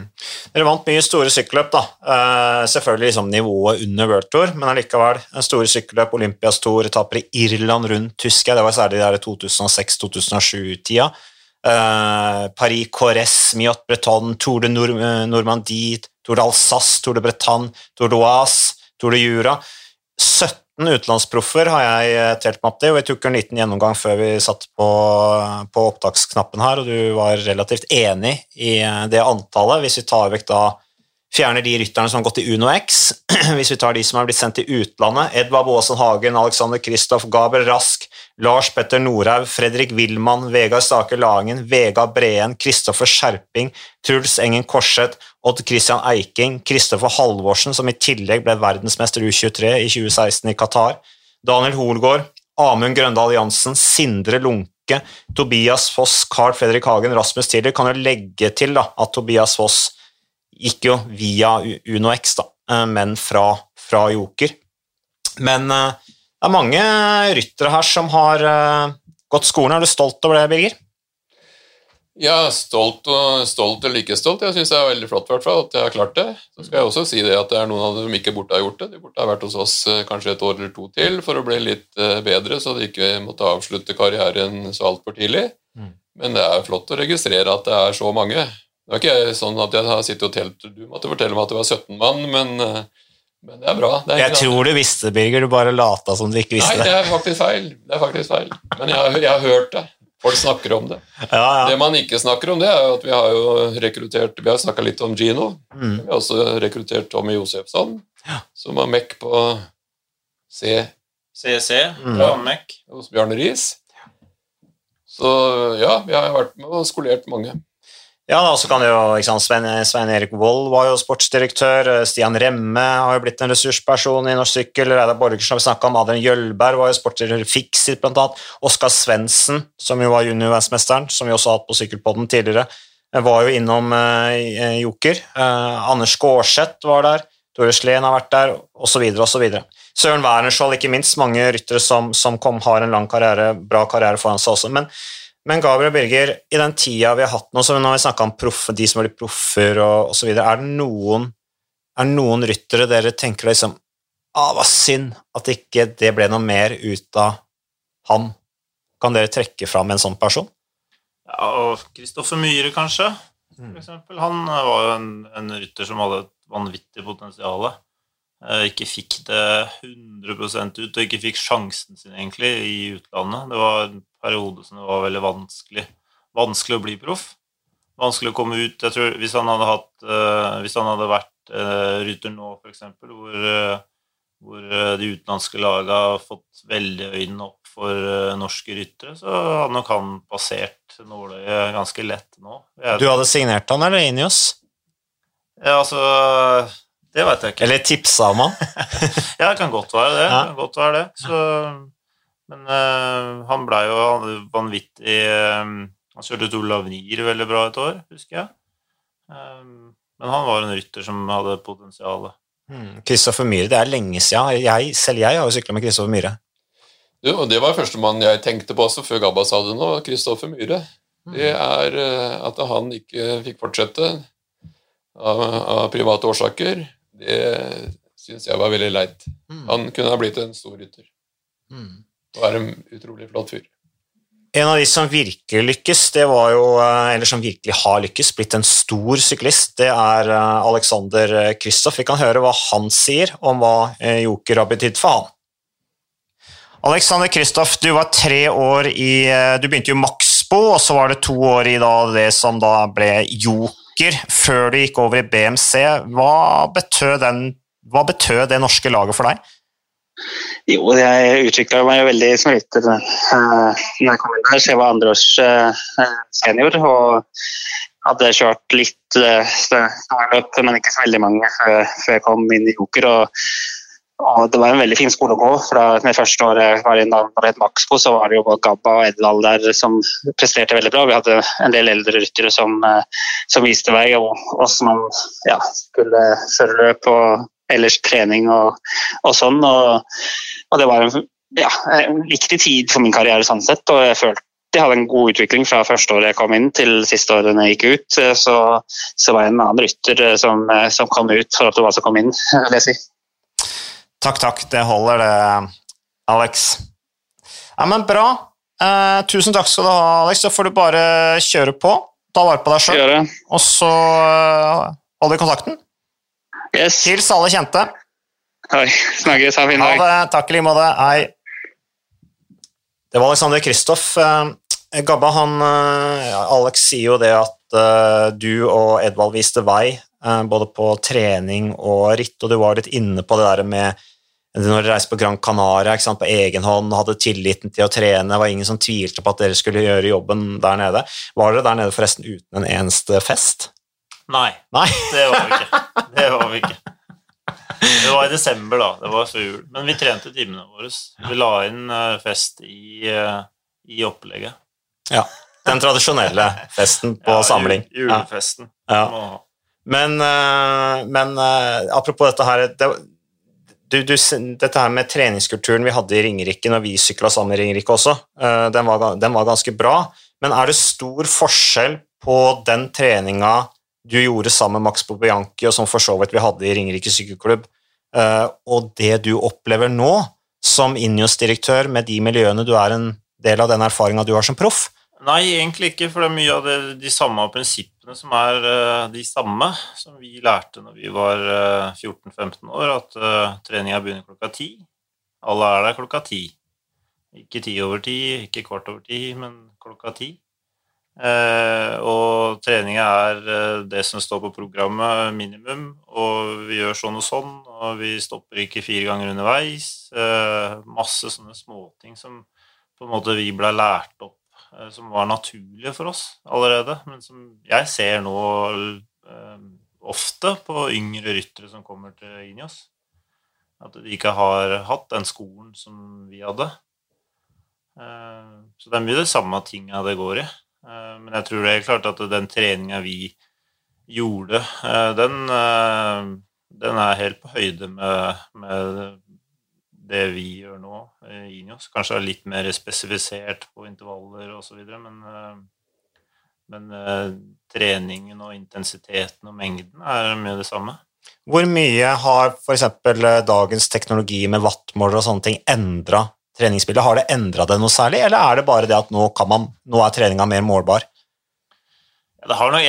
A: Dere vant mye store sykkelløp, da. Uh, selvfølgelig liksom nivået under World Tour, men allikevel. Store sykkelløp, Olympias Tour, etapper i Irland rundt, husker. Det var særlig de 2006-2007-tida. Uh, eh, Paris Corres, Miot Breton, Tour de Normandie, Tour de Alsace, Tour de Bretagne, Tour d'Oise, Tour de Jura. 17 utenlandsproffer har jeg eh, telt meg opp til, og vi tok en liten gjennomgang før vi satt på, på, opptaksknappen her, og du var relativt enig i eh, det antallet. Hvis vi tar vekk da fjerner de rytterne som har gått i Uno X, hvis vi tar de som har blitt sendt til utlandet, Edvard Baasen Hagen, Alexander Kristoff, Gabriel Rask, Lars Petter Norhaug, Fredrik Willmann, Vegard Stake Lagen, Vegard Breen, Kristoffer Skjerping, Truls Engen Korseth, Odd Christian Eiking, Kristoffer Halvorsen, som i tillegg ble verdensmester U23 i 2016 i Qatar, Daniel Hoelgaard, Amund Grøndal Jansen, Sindre Lunke, Tobias Foss, Carl Fredrik Hagen, Rasmus Tiller. Kan jo legge til da, at Tobias Foss gikk jo via Uno X, da, eh, men fra, fra Joker. Men uh, det er mange ryttere her som har uh, gått skolen. Er du stolt over det, Birger?
B: Ja, stolt og, stolt og like stolt. Jeg syns det er veldig flott hvert fall, at jeg har klart det. Så skal jeg også si det at det er noen av dem som ikke borte har gjort det. De borte har vært hos oss kanskje et år eller to til for å bli litt bedre, så de ikke måtte avslutte karrieren så altfor tidlig. Mm. Men det er flott å registrere at det er så mange. Det er ikke sånn at jeg har sittet og telt Du måtte fortelle meg at det var 17 mann, men men det er bra. Det er
A: jeg tror du visste det, Birger. Du bare lata som du ikke visste
B: det. Nei, det er faktisk feil. Det er faktisk feil. Men jeg jeg har hørt det. Folk snakker om det.
A: Ja, ja.
B: Det man ikke snakker om, det er at vi har jo rekruttert Vi har snakka litt om Gino. Mm. Vi har også rekruttert Tommy Josefsson, ja. som har MEC på C...
C: CC. Mm. Ja, MEC.
B: Hos Bjarne Riis. Så ja, vi har vært med og skolert mange.
A: Ja, da, så kan jo, sant, Svein, Svein, Erik Wold var jo sportsdirektør. Eh, Stian Remme har jo blitt en ressursperson i Norsk Sykkel. Reidar Borgersen har vi snakka om. Adrian Jølberg var jo sportsdirektør i Fixit, blant annet. Oskar Svendsen, som jo var juniorverdensmesteren, som vi også har hatt på Sykkelpodden tidligere, eh, var jo innom eh, Joker. Eh, Anders Skårseth var der. Tore Sleen har vært der, osv., osv. Søren Wernerskjold, ikke minst. Mange ryttere som, som kom, har en lang karriere, bra karriere foran seg også. men men Gabriel Birger, i den tida vi har hatt nå, så når vi snakka om proff, de som har blitt proffer og osv., er det noen, er noen ryttere dere tenker liksom ah, hva synd at ikke det ble noe mer ut av han? Kan dere trekke fram en sånn person?
C: Ja, og Kristoffer Myhre, kanskje. For eksempel. Han var jo en, en rytter som hadde et vanvittig potensial. Eh, ikke fikk det 100% ut, og ikke fikk sjansen sin egentlig i utlandet. Det var periode som det var veldig vanskelig, vanskelig å bli proff. Vanskelig å komme ut. Jeg tror Hvis han hadde, hatt, uh, hvis han hadde vært uh, rytter nå, f.eks., hvor uh, hvor de utenlandske lagene har fått veldig øynene opp for norske ryttere, så hadde nok han passert nåløyet ganske lett nå. Jeg,
A: Du hadde signert han, eller Inios?
C: ja, altså Det veit jeg ikke.
A: Eller tipsa om han?
C: Ja, det kan godt være det.
A: Ja.
C: Kan godt være det. Så, men uh, han blei jo vanvittig eh, Han kjørte Tour Lavnir veldig bra et år, husker jeg. Um, men han var en rytter som hadde potensial.
A: Hmm, Kristoffer Myhre, det er lenge siden. Jeg, selv jeg har jo sykla med Kristoffer Myhre.
B: Du, og det var førstemann jeg tenkte på også, før Gabba sa det nå, Kristoffer Myhre. Det er at han ikke fikk fortsette av, av private årsaker, det syns jeg var veldig leit.
A: Hmm.
B: Han kunne ha blitt en stor rytter
A: Hmm.
B: Og er en utrolig flott fyr.
A: En av de som virkelig lykkes, det var jo, eh, eller som virkelig har lykkes, blitt en stor syklist, det er eh, Alexander Kristoff. Vi kan høre hva han sier om hva eh, Joker har betydd for han. Alexander Kristoff, du var tre år i eh, Du begynte jo Maxbo, og så var det to år i da, det som da ble Joker, før du gikk over i BMC. Hva betød, den, hva betød det norske laget for deg?
D: Jo, jeg utvikla meg veldig som rytter når jeg kom inn der. Så jeg var andreårs uh, senior og hadde kjørt litt uh, men ikke så veldig mange før, jeg kom inn i Joker. Og, og det var en veldig fin skole å gå. for da det første året jeg var da det et Maxbo, så var det jo både Gabba og Edvald der som presterte veldig bra. Vi hadde en del eldre ryttere som, som viste vei, og hvordan man ja, skulle føre løp og ellers trening og, og sånn. Og, og det var en, ja, en viktig tid for min karriere sånn sett, og jeg følte jeg hadde en god utvikling fra første året jeg kom inn til siste året jeg gikk ut. Så, så var jeg en annen rytter eh, som, som kom ut for at det var som kom inn, vil jeg si.
A: Takk, takk. Det holder, det, Alex. Ja, men bra. Eh, tusen takk skal du ha, Alex. Da får du bare kjøre på. Ta vare på deg sjøl, og så eh, holder vi kontakten.
D: Yes.
A: Hils alle kjente.
D: Hei. snakkes. Ha en fin dag.
A: Ha det. Takk i like måte. Hei. Det var Alexander Kristoff. Eh, Gabba, han eh, Alex sier jo det at eh, du og Edvald viste vei, både på trening og ritt, og du var litt inne på det der med når dere reiste på Gran Canaria ikke sant, på egen hånd, hadde tilliten til å trene, det var ingen som tvilte på at dere skulle gjøre jobben der nede. Var dere der nede forresten uten en eneste fest?
C: Nei,
A: Nei?
C: det var vi ikke. Det var vi ikke. Det var i desember, da. Det var før jul. Men vi trente timene våre. Vi la inn eh, fest i, eh, i opplegget.
A: Ja. Den tradisjonelle festen på
C: Ja,
A: samling.
C: jul- Julefesten.
A: Ja.
C: Ja.
A: Men, eh, men apropos dette her det, du, du, Dette her med treningskulturen vi hadde i Ringerike når vi sykla sammen i Ringerike også, den var, den var ganske bra. Men er det stor forskjell på den treninga du gjorde sammen med Max Bobianchi, og som for så vidt vi hadde i Ringerike sykkelklubb, eh, og det du opplever nå som Injos-direktør med de miljøene du er en del av den erfaringa du har som proff?
C: Nei, egentlig ikke, for det er mye av det, de samme prinsippene som er eh, de samme som vi lærte når vi var eh, 14-15 år, at uh, treninga begynner klokka ti. Alle er der klokka ti. Ikke ti over ti, ikke kvart over ti, men klokka ti. Eh, og treninga er eh, det som står på programmet, minimum, og vi gjør sånn og sånn, og vi stopper ikke fire ganger underveis. Eh, masse sånne småting som på en måte vi ble lært opp som var naturlige for oss allerede, men som jeg ser nå ofte på yngre ryttere som kommer til Inios. At de ikke har hatt den skolen som vi hadde. Så det er mye det samme tinga det går i. Eh, men jeg tror det er klart at den treninga vi gjorde, eh, den, eh, den er helt på høyde med, med det vi gjør nå i Ineos. Kanskje er litt mer spesifisert på intervaller osv., men, men treningen og intensiteten og mengden er mye det samme.
A: Hvor mye har f.eks. dagens teknologi med wattmåler og sånne ting endra treningsbildet? Har det endra det noe særlig, eller er det bare det at nå, man, nå er treninga mer målbar?
C: Det har nok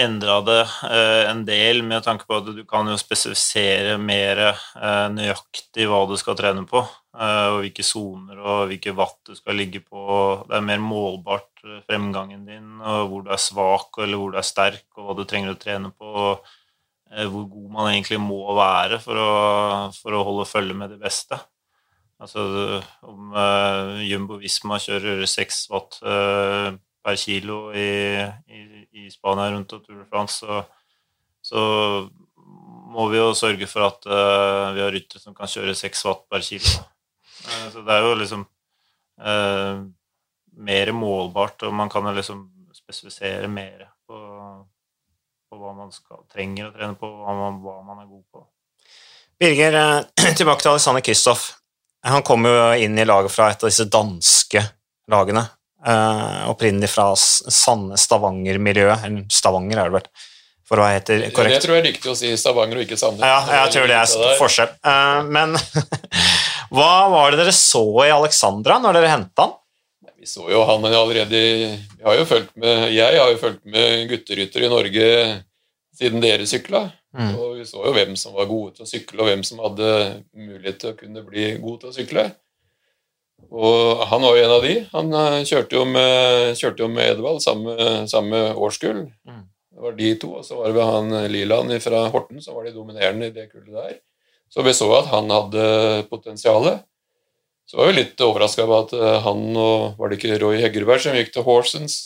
C: endra det, eh, en del med tanke på at du kan jo spesifisere mer eh, nøyaktig hva du skal trene på, eh, og hvilke soner og hvilke watt du skal ligge på. Det er mer målbart fremgangen din, og hvor du er svak eller hvor du er sterk, og hva du trenger å trene på, og hvor god man egentlig må være for å, for å holde følge med de beste. Altså om uh, Jumbo Visma kjører 6 watt uh, per kilo i, i, i, Spania rundt og Tour de France, så, så, må vi jo sørge for at uh, vi har ryttere som kan kjøre 6 watt per kilo. så det er jo liksom mer målbart, og man kan jo liksom spesifisere mer på, på hva man skal, trenger å trene på, man, hva man er god på.
A: Birger, tilbake til Alexander Kristoff. Han kom jo inn i laget fra et av disse danske lagene. Uh, opprinnelig fra sanne Stavanger-miljøet. Stavanger, er det vel, for å heter helt korrekt.
B: Det tror jeg er riktig å si Stavanger og ikke Sande.
A: Ja, jeg tror det er forskjell. Uh, men hva var det dere så i Alexandra når dere henta han?
B: Vi så jo han allerede vi har jo fulgt med, Jeg har jo fulgt med gutterytter i Norge siden dere sykla. Mm. Og vi så jo hvem som var gode til å sykle, og hvem som hadde mulighet til å kunne bli god til å sykle. Og han var jo en av de. Han eh, kjørte jo med, kjørte jo med Edvald, samme, samme årskull. Mm. Det var de to, og så var det han Liland fra Horten som var de dominerende i det kullet der. Så vi så at han hadde potensialet. Så var vi litt overraska over at eh, han og Var det ikke Roy Heggerberg som gikk til Horsens,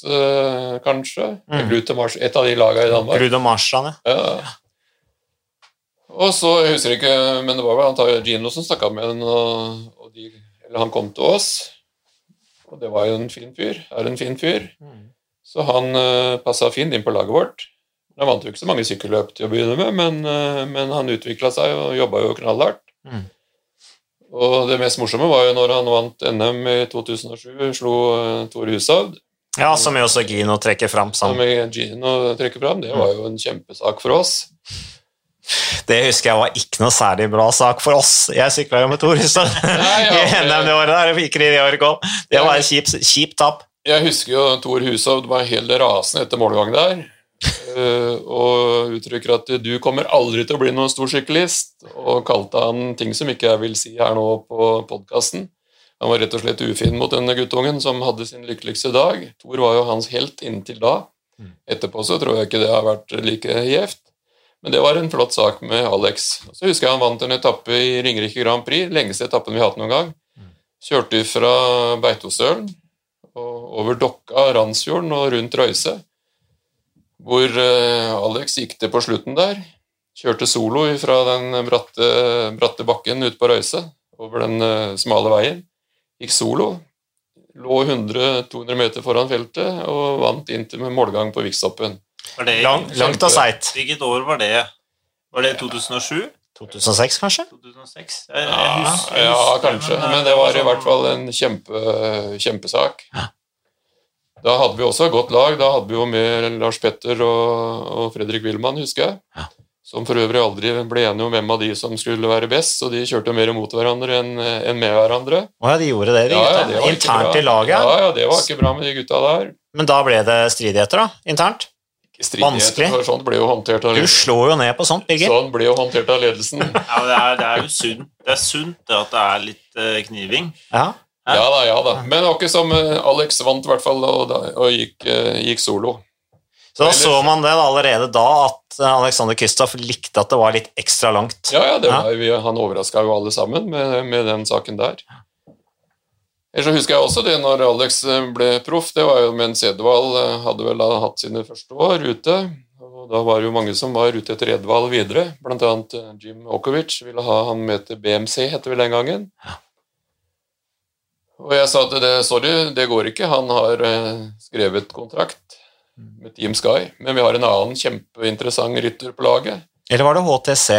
B: kanskje? Mm. Et av de lagene i Danmark.
A: Brud og Marstrand,
B: ja. ja. Og så, jeg husker ikke, men det var vel antakelig Gino som snakka med den, og, og de, eller han kom til oss. Og det var jo en fin fyr. Er en fin fyr. Mm. Så han uh, eh, passa fint inn på laget vårt. Han vant jo ikke så mange sykkelløp til å begynne med, men, uh, men han utvikla seg og jobba jo knallhardt. Mm. Og det mest morsomme var jo når han vant NM i 2007, slo uh, Tore Hushovd.
A: Ja, som jo også Gino trekker fram.
B: Som Gino trekker fram. Det var jo en kjempesak for oss.
A: Det husker jeg var ikke noe særlig bra sak for oss. Jeg sykla jo med Tor Hustad i NM det året der, og fikk i år òg. Det var en kjip, kjip tap.
B: Jeg husker jo Tor Hushovd var helt rasende etter målgang der. Eh, og uttrykker at du kommer aldri til å bli noen stor syklist, og kalte han ting som ikke jeg vil si her nå på podkasten. Han var rett og slett ufin mot denne guttungen som hadde sin lykkeligste dag. Tor var jo hans helt inntil da. Mm. Etterpå så tror jeg ikke det har vært like gjevt. Men det var en flott sak med Alex. Så husker jeg han vant en etappe i Ringerike Grand Prix, lengste etappen vi har hatt noen gang. Kjørte fra Beitostølen og over Dokka, Randsfjorden og rundt Røyse. Hvor eh, Alex gikk det på slutten der. Kjørte solo fra den bratte, bratte bakken ute på Røyse, over den eh, smale veien. Gikk solo. Lå 100-200 meter foran feltet og vant inn til målgang på Vikstoppen.
A: Lang, langt og seigt.
C: Hvilket år var det? Var det 2007?
A: 2006, kanskje?
C: 2006?
B: Jeg, jeg husker, ja, ja, kanskje. Men det var i hvert fall en kjempe, kjempesak. Da hadde vi også et godt lag. Da hadde vi jo med Lars Petter og, og Fredrik Wilman, husker jeg. Som for øvrig aldri ble enige om hvem av de som skulle være best, så de kjørte mer mot hverandre enn enn med hverandre.
A: Å ja, de gjorde det, de ja, ja, det Internt i laget?
B: Ja, ja, det var ikke bra med de gutta der.
A: Men da ble det stridigheter, da? Internt? Vanskelig.
B: Sånt ble jo håndtert av
A: Du slår jo ned på sånt, Birger.
B: Sånn blir jo håndtert av ledelsen.
C: ja, det er, det er, jo sunt det er sunt at det er litt uh, kniving.
A: Ja.
B: ja. da, ja da. Men det var ikke som uh, Alex vant, i hvert fall, og, og gikk, uh, gikk, solo.
A: Så da så man det allerede da, at Alexander Kristoff likte at det var litt ekstra langt.
B: Ja, ja, var, vi, han overraska jo alle sammen med, med den saken der. Ellers så husker jeg også det når Alex eh, ble proff. Det var jo mens Edvald eh, hadde vel hatt sine første år ute. og Da var det jo mange som var ute etter Edvald videre. Blant annet eh, Jim Okovic ville ha han med til BMC, heter vel den gangen. Og jeg sa til det sorry, det går ikke. Han har skrevet kontrakt med Team Sky, men vi har en annen kjempeinteressant rytter på laget.
A: Eller var det HTC?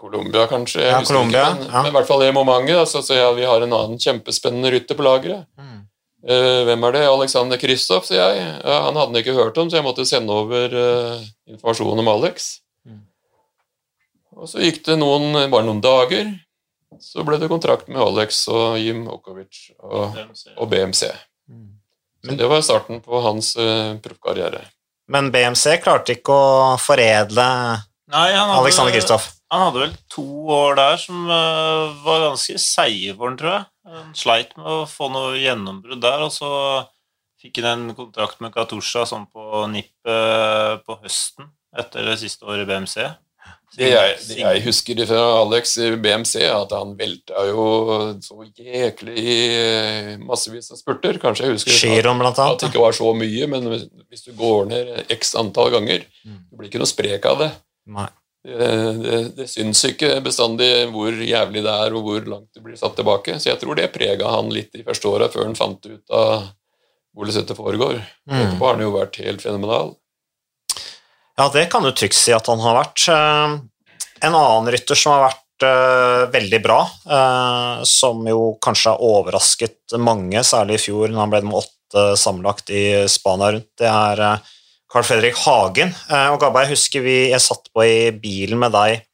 B: Colombia, kanskje.
A: Ja, Colombia,
B: ikke, men, ja. men, i hvert fall i momentet. Altså, så ja, vi har en annen kjempespennende rytter på lageret. Mm. Uh, hvem er det? Alexander Kristoff, sier jeg. Uh, han hadde han ikke hørt om, så jeg måtte sende over uh, informasjon om Alex. Mm. Og så gikk det noen, bare noen dager, så ble det kontrakt med Alex og Jim Okovic og, og BMC. Mm. Så det var starten på hans uh, proffkarriere.
A: Men BMC klarte ikke å foredle Nei, Alexander Kristoff?
C: Han hadde vel to år der som uh, var ganske seige for han, tror jeg. Han sleit med å få noe gjennombrudd der, og så fikk han en kontrakt med Katusha sånn på nippet uh, på høsten etter det siste året i BMC.
B: Det jeg, det jeg husker fra Alex i BMC, er at han velta jo så jæklig eh, massevis av spurter. Kanskje jeg husker
A: Giron, blant
B: at det ikke var så mye, men hvis du går ned x antall ganger, det blir ikke noe sprek av det.
A: Nei.
B: Det, det, syns ikke bestandig hvor jævlig det er, og hvor langt det blir satt tilbake. Så jeg tror det prega han litt de første åra, før han fant ut av hvordan dette foregår.
A: Mm.
B: Etterpå har han jo vært helt fenomenal.
A: Ja, det kan du trygt si at han har vært. Eh, En annen rytter som har vært eh, veldig bra, eh, som jo kanskje har overrasket mange, særlig i fjor når han ble nummer åtte sammenlagt i Spania rundt, det er Carl Fredrik Hagen. Eh, og Gabba, jeg husker vi, jeg satt på i bilen med deg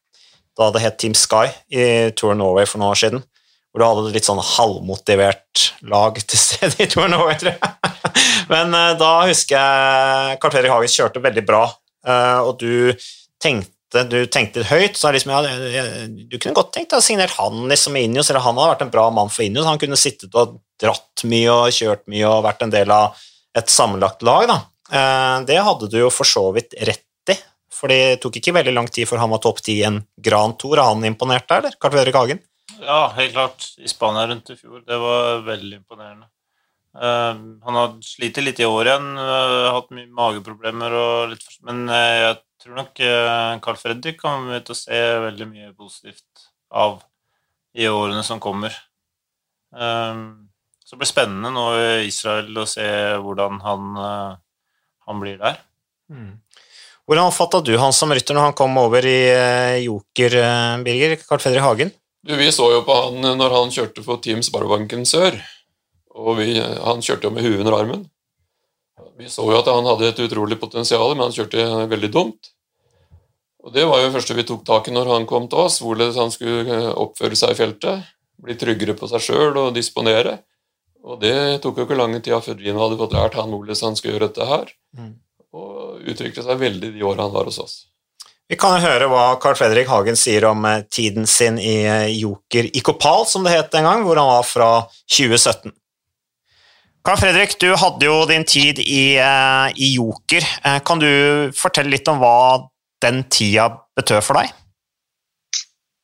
A: da det het Team Sky i Tour Norway for noen år siden. Hvor du hadde et litt sånn halvmotivert lag til stede i Tour Norway, tror jeg. Men eh, da husker jeg Carl Fredrik Hagen kjørte veldig bra, eh, og du tenkte du tenkte høyt, så er liksom, ja, du kunne godt tenkt deg å signere han liksom i Ineos, eller han hadde vært en bra mann for Ineos, han kunne sittet og dratt mye og kjørt mye og vært en del av et sammenlagt lag. Da. Eh, Det hadde du jo for så vidt rett i, for det tok ikke veldig lang tid før han var topp ti i en Grand Tour. Er han imponert der, eller? Karl Fredrik Hagen?
C: Ja, helt klart. I Spania rundt i fjor. Det var veldig imponerende. Eh, han har slitt litt i år igjen, eh, hatt mye mageproblemer litt Men jeg tror nok Carl Fredrik kommer til å se veldig mye positivt av i årene som kommer. Så det blir spennende nå i Israel å se hvordan han, han blir der.
A: Hvordan oppfatta du han som rytter når han kom over i eh, Joker, eh, Birger? Carl Fredrik Hagen?
B: Du, Vi så jo på han når han kjørte for Team Sparebanken Sør. Og vi, han kjørte jo med huet under armen. Vi så jo at han hadde et utrolig potensial, men han kjørte veldig dumt. Og Det var jo det første vi tok tak i når han kom til oss, hvordan han skulle eh, oppføre seg i feltet. Bli tryggere på seg sjøl og disponere. Og det tok jo ikke lang tid før Gino hadde fått lært han hvordan han skulle gjøre dette her.
A: Mm.
B: Og utviklet seg veldig de åra han var hos oss.
A: Vi kan høre hva Carl Fredrik Hagen sier om eh, tiden sin i eh, Joker Ikopal, som det het en gang, hvor han var fra 2017. Carl Fredrik, du hadde jo din tid i, eh, i Joker. Kan du fortelle litt om hva den tida betød for deg?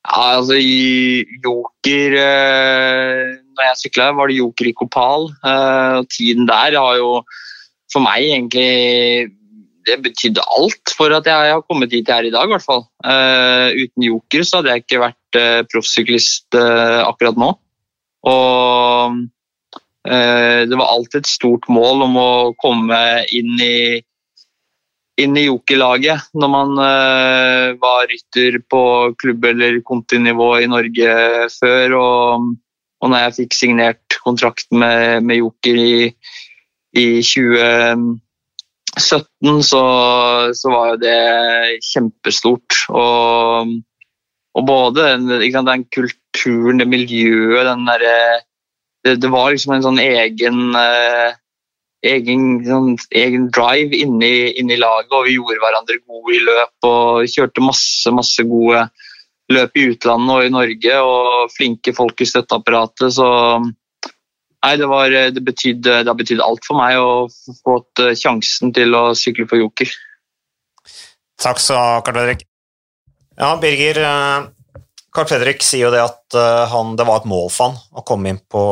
E: Ja, altså i Joker eh, Når jeg sykla, var det Joker i Kopal. Eh, tiden der har jo for meg egentlig Det betydde alt for at jeg har kommet dit jeg er i dag, i hvert fall. Eh, uten Joker så hadde jeg ikke vært proffsyklist akkurat nå. Og det var alltid et stort mål om å komme inn i inn i Joker-laget når man uh, var rytter på klubb- eller kontinivå i Norge før. Og, og når jeg fikk signert kontrakt med, med Joker i, i 2017, så, så var jo det kjempestort. Og, og både sant, den kulturen, det miljøet, den derre det, det var liksom en sånn egen eh, egen, sånn, egen drive inni, inni laget, og vi gjorde hverandre gode i løp og kjørte masse, masse gode løp i utlandet og i Norge, og flinke folk i støtteapparatet. Så nei, det, var, det, betydde, det har betydd alt for meg å få eh, sjansen til å sykle for Joker.
A: Takk du ha, Fredrik. Ja, Birger, eh, Carl Fredrik sier jo det at eh, han, det var et mål for han å komme inn på,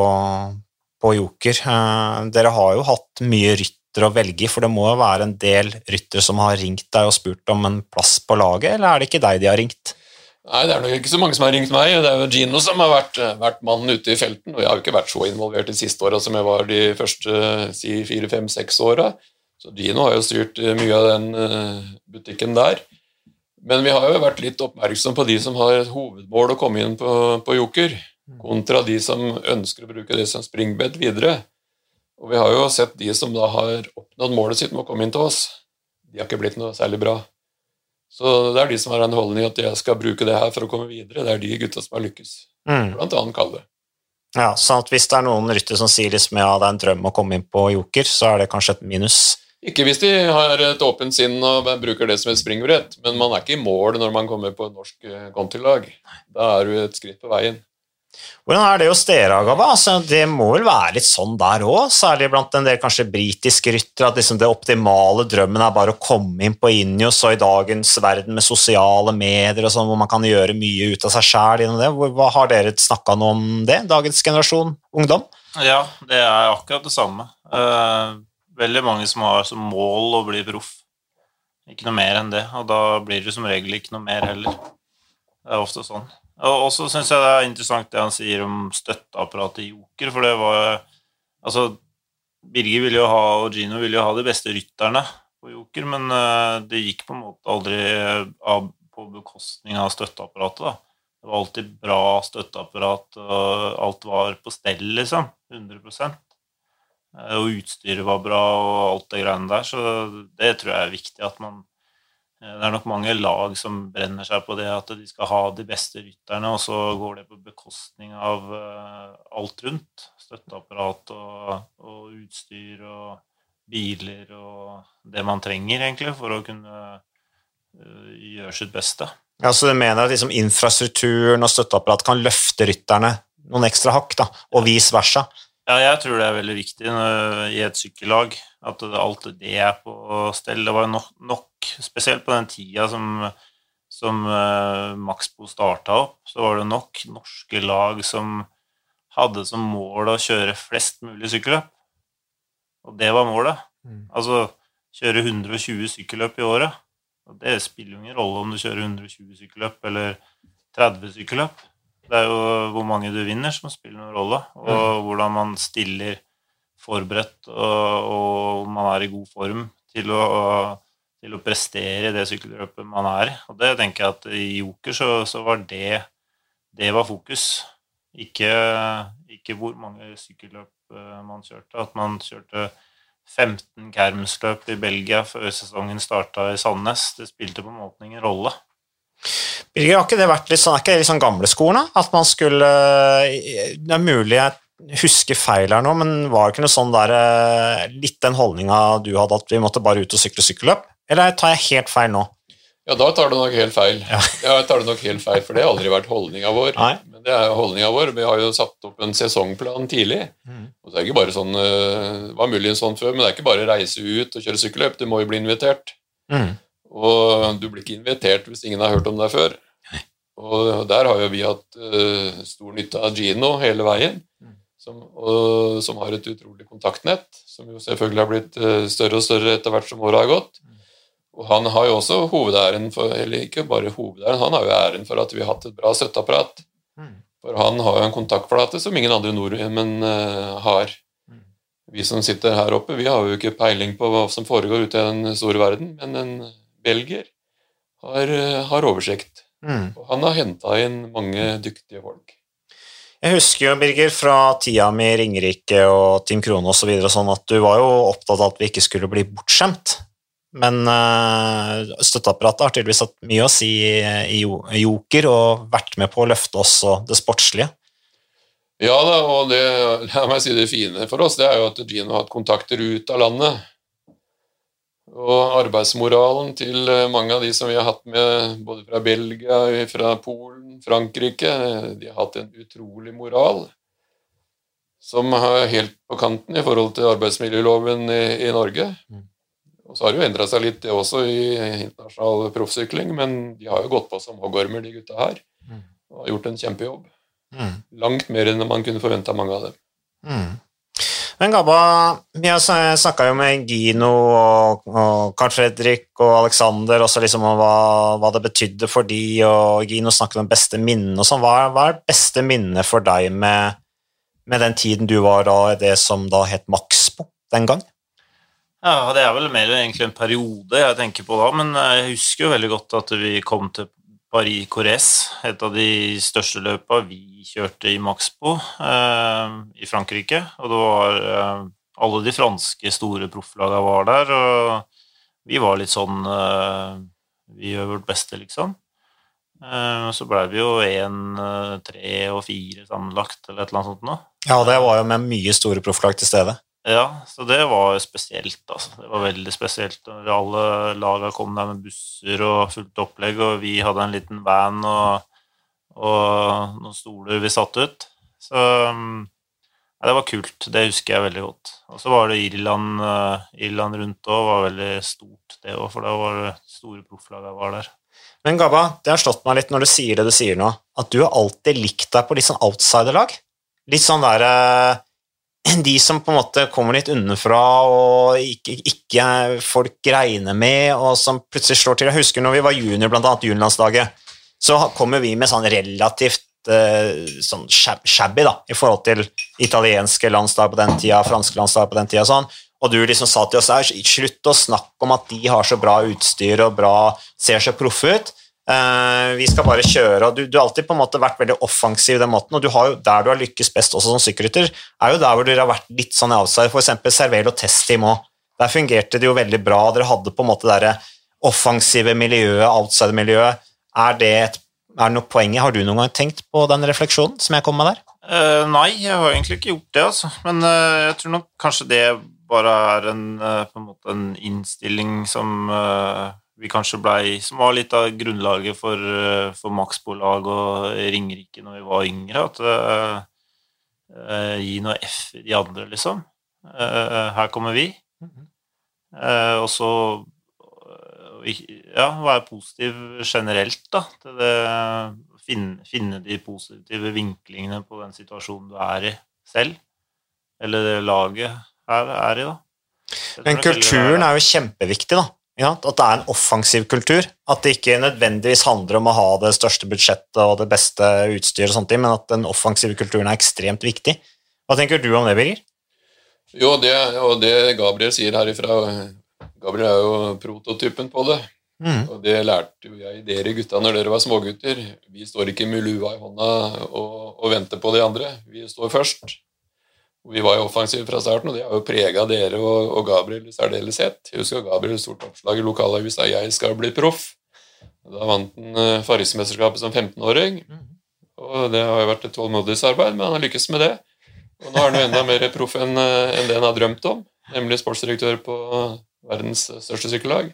A: på Joker. Eh, Dere har jo hatt mye ryttere å velge i, for det må jo være en del ryttere som har ringt deg og spurt om en plass på laget, eller er det ikke deg de har ringt?
B: Nei, det er nok ikke så mange som har ringt meg. Det er jo Gino som har vært, vært mannen ute i felten. Og jeg har jo ikke vært så involvert de siste åra som jeg var de første si, fire, fem, seks åra. Så Gino har jo styrt eh, mye av den eh, butikken der. Men vi har jo vært litt oppmerksom på de som har hovedmål å komme inn på, på Joker, kontra de som ønsker å bruke det som springbed videre. Og vi har jo sett de som da har oppnådd målet sitt med å komme inn til oss. De har ikke blitt noe særlig bra. Så det er de som har en holdning at jeg skal bruke det her for å komme videre. Det er de gutta som har lykkes.
A: Mm.
B: Blant annet Kalle.
A: Ja, sånn at Hvis det er noen ryttere som sier liksom, ja, det er en drøm å komme inn på Joker, så er det kanskje et minus.
B: Ikke hvis de har et åpent sinn og bruker det som et springbrett, men man er ikke i mål når man kommer på et norsk kontilag. Da er du et skritt på veien.
A: Hvordan er det hos dere, Agaba? Altså, det må vel være litt sånn der òg, særlig blant en del kanskje britiske ryttere, at liksom det optimale drømmen er bare å komme inn på Injos og i dagens verden med sosiale medier og sånn, hvor man kan gjøre mye ut av seg sjæl gjennom det. Hva har dere snakka noe om det, dagens generasjon ungdom?
C: Ja, det er akkurat det samme. Uh, veldig mange som har som mål å bli proff. Ikke noe mer enn det, og da blir det som regel ikke noe mer heller. Det er ofte sånn. Og så syns jeg det er interessant det han sier om støtteapparatet i Joker, for det var Altså, Birger ville jo ha, og Gino ville jo ha de beste rytterne på Joker, men uh, det gikk på en måte aldri på bekostning av støtteapparatet, da. Det var alltid bra støtteapparat, og alt var på stell, liksom. 100 eh, Og utstyret var bra, og alt det greiene der. Så det tror jeg er viktig at man Eh, det er nok mange lag som brenner seg på det at de skal ha de beste rytterne, og så går det på bekostning av uh, alt rundt. Støtteapparat og, og, utstyr og biler og det man trenger, egentlig, for å kunne uh, gjøre sitt beste.
A: Ja, Så du mener at liksom infrastrukturen og støtteapparat kan løfte rytterne noen ekstra hakk, da, og vice versa?
C: Ja, jeg tror det er veldig viktig i et sykkellag at alt det er på stell. Det var nok, nok spesielt på den tida som, som uh, Maxbo starta opp, så var det nok norske lag som hadde som mål å kjøre flest mulig sykkelløp. Og det var målet. Mm. Altså kjøre 120 sykkelløp i året. Og det spiller jo ingen rolle om du kjører 120 sykkelløp eller 30 sykkelløp. Det er jo hvor mange du vinner, som spiller noen rolle, og mm. hvordan man stiller forberedt og, og, man er i god form til å, til å prestere i det sykkelløpet man er. Og det tenker jeg at i Joker så, så var det det var fokus. Ikke, ikke hvor mange sykkelløp eh, man kjørte. At man kjørte 15 Kermsløp i Belgia før sesongen starta i Sandnes. Det spilte på en måte ingen rolle.
A: Birger, har ikke det vært litt sånn, er ikke det litt sånn gamle skoene? At man skulle Det er mulig jeg husker feil her nå, men var det ikke noe sånn der eh, Litt den holdninga du hadde, at vi måtte bare ut og sykle sykkelløp? Eller tar jeg helt feil nå?
B: Ja, da tar du nok helt feil. Ja. ja tar du nok helt feil, For det har aldri vært holdninga vår.
A: Nei.
B: Men det er holdninga vår. Vi har jo satt opp en sesongplan tidlig. Mm. Og så er det ikke bare sånn, eh, Det var muligens sånn før, men det er ikke bare å reise ut og kjøre sykkelløp. Du må jo bli invitert. Mm. Og du blir ikke invitert hvis ingen har hørt om deg før. Og der har jo vi hatt uh, stor nytte av Gino hele veien, mm. Som, og, som, har et utrolig kontaktnett, som jo selvfølgelig har blitt uh, større og større etter hvert som året har gått. Mm. Og han har jo også hovedæren for, eller ikke bare hovedæren, han har jo æren for at vi har hatt et bra støtteapparat. Mm. For han har jo en kontaktflate som ingen andre nordmenn uh, har. Mm. Vi som sitter her oppe, vi har jo ikke peiling på hva som foregår ute i den store verden, men en belgier, har, eh, har oversikt. Mm. Og han har henta inn mange dyktige folk.
A: Jeg husker jo, Birger, fra tida i Ringerike og Team Krone osv. Så sånn at du var jo opptatt av at vi ikke skulle bli bortskjemt. Men uh, støtteapparatet har tydeligvis hatt mye å si i, Joker og vært med på å løfte oss og det sportslige.
B: Ja da, og det, la meg si det fine for oss, det er jo at Gino har hatt kontakter ut av landet. Og arbeidsmoralen til eh, mange av de som vi har hatt med, både fra Belgia, fra Polen, Frankrike, de har hatt en utrolig moral som er helt på kanten i forhold til arbeidsmiljøloven i, i Norge. Mm. Og Så har det jo endra seg litt, det også, i internasjonal proffsykling, men de har jo gått på som hoggormer, de gutta her, mm. og har gjort en kjempejobb. Mm. Langt mer enn man kunne forventa mange av dem.
A: Men Gabba, har snakka jo med Gino og, og Carl Fredrik og Alexander også liksom om hva, hva, det betydde for de, og Gino snakket om beste minne og sånn. Hva, hva, er beste minnet for deg med, med, den tiden du var da det som da het Maxbo den gang?
C: Ja, Det er vel mer egentlig en periode jeg tenker på da, men jeg husker jo veldig godt at vi kom til Paris-Corrèze, et av de største løpene vi kjørte i Maxbo eh, i Frankrike. Og det var eh, Alle de franske store profflagene var der, og vi var litt sånn eh, Vi gjør vårt beste, liksom. Eh, så blei vi jo én, eh, tre og fire sammenlagt, eller et eller annet sånt noe.
A: Ja, det var jo med mye store profflag til stede.
C: Ja, så det var spesielt. altså. Det var veldig spesielt. Alle laga kom der med busser og fullt opplegg, og vi hadde en liten van og, og noen stoler vi satte ut. Så mm, ja, det var kult. Det husker jeg veldig godt. Og så var det Irland, uh, Irland rundt òg, var veldig stort, det òg, for da var det store profflaga var der.
A: Men Gabba, det har slått meg litt når du sier det du sier nå, at du har alltid likt deg på litt sånn outsiderlag. Litt sånn derre De som på en måte kommer litt unnafra og ikke, ikke, folk regner med, og som plutselig slår til. Jeg husker når vi var junior, blant annet juniorlandslaget, så kommer vi med sånn relativt uh, sånn shabby da, i forhold til italienske landslag på den tida, franske landslag på den tida. Sånn. Og du liksom sa til oss her, slutt å snakke om at de har så bra utstyr og bra, ser så proffe ut. Uh, vi skal bare kjøre, og du, du, har alltid på en måte vært veldig offensiv i den måten, og du har jo, der du har lykkes best også som sykkelrytter, er jo der hvor dere har vært litt sånn outside, f.eks. Servel og Testteam òg. Der fungerte det jo veldig bra, dere hadde på en måte det offensive miljøet, outside-miljøet. Er det et er noe poeng Har du noen gang tenkt på den refleksjonen som jeg kom med der?
C: Uh, nei, jeg har egentlig ikke gjort det, altså. Men uh, jeg tror nok kanskje det bare er en, på en, måte en innstilling som vi kanskje blei Som var litt av grunnlaget for, for Maxbo-lag og Ringerike når vi var yngre. At Gi noe F i de andre, liksom. her kommer vi. -hmm. og så ja, være positiv generelt, da. Til det, finne, finne, de positive vinklingene på den situasjonen du er i selv. Eller det laget her er i, da.
A: Men kulturen er jo kjempeviktig, da. Ja, at det er en offensiv kultur. At det ikke nødvendigvis handler om å ha det største budsjettet og det beste utstyret, men at den offensive kulturen er ekstremt viktig. Hva tenker du om det, Birger?
B: Jo, det, og det Gabriel sier herifra, Gabriel er jo prototypen på det. Mm. Og det lærte jo jeg dere gutta når dere var smågutter. Vi står ikke med lua i hånda og, og venter på de andre. Vi står først. Vi var jo offensive fra starten, og det har jo prega dere og, og, Gabriel i særdeleshet. Jeg husker Gabriel stort oppslag i lokalavisa 'Jeg skal bli proff'. Da vant han uh, Farrismesterskapet som 15-åring. Mm. Og det har jo vært et tålmodighetsarbeid, men han har lykkes med det. Og nå er han jo enda mer proff enn, en det han har drømt om, nemlig sportsdirektør på verdens største sykkellag.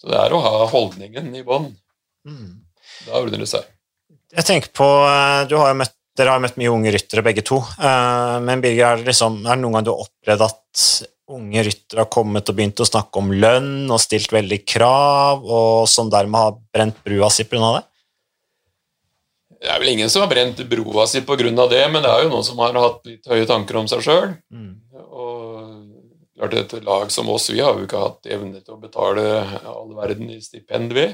B: Så det er å ha holdningen i bånn. Mm. Da ordner det seg.
A: Jeg tenker på, Du har jo møtt, Dere har møtt mye unge ryttere, begge to. Eh, men Birger, er det, liksom, er det noen gang du har opplevd at unge ryttere har kommet og begynt å snakke om lønn og stilt veldig krav, og som dermed har brent brua si pga. det?
B: Det er vel ingen som har brent broa si pga. det, men det er jo noen som har hatt litt høye tanker om seg sjøl. Mm. Klart Et lag som oss, vi har jo ikke hatt evne til å betale all verden i stipend, vi.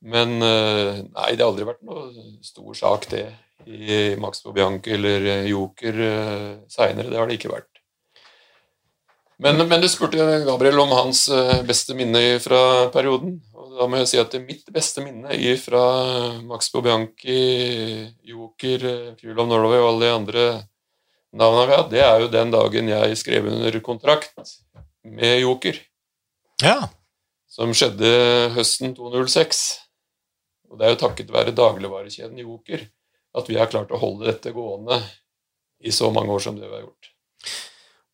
B: Men eh, nei, det har aldri vært noe stor sak, det, i Max Bobianke eller Joker uh, seinere. Det har det ikke vært. Men, men, du spurte Gabriel om hans eh, beste minne fra perioden. og Da må jeg si at det mitt beste minne fra Max Bobianchi, Joker, Fuel of Norway og alle de andre navnene vi har, det er jo den dagen jeg skrev under kontrakt med Joker.
A: Ja.
B: Som skjedde høsten 2006. Og det er jo takket være dagligvarekjeden Joker at vi har klart å holde dette gående i så mange år som det vi har gjort.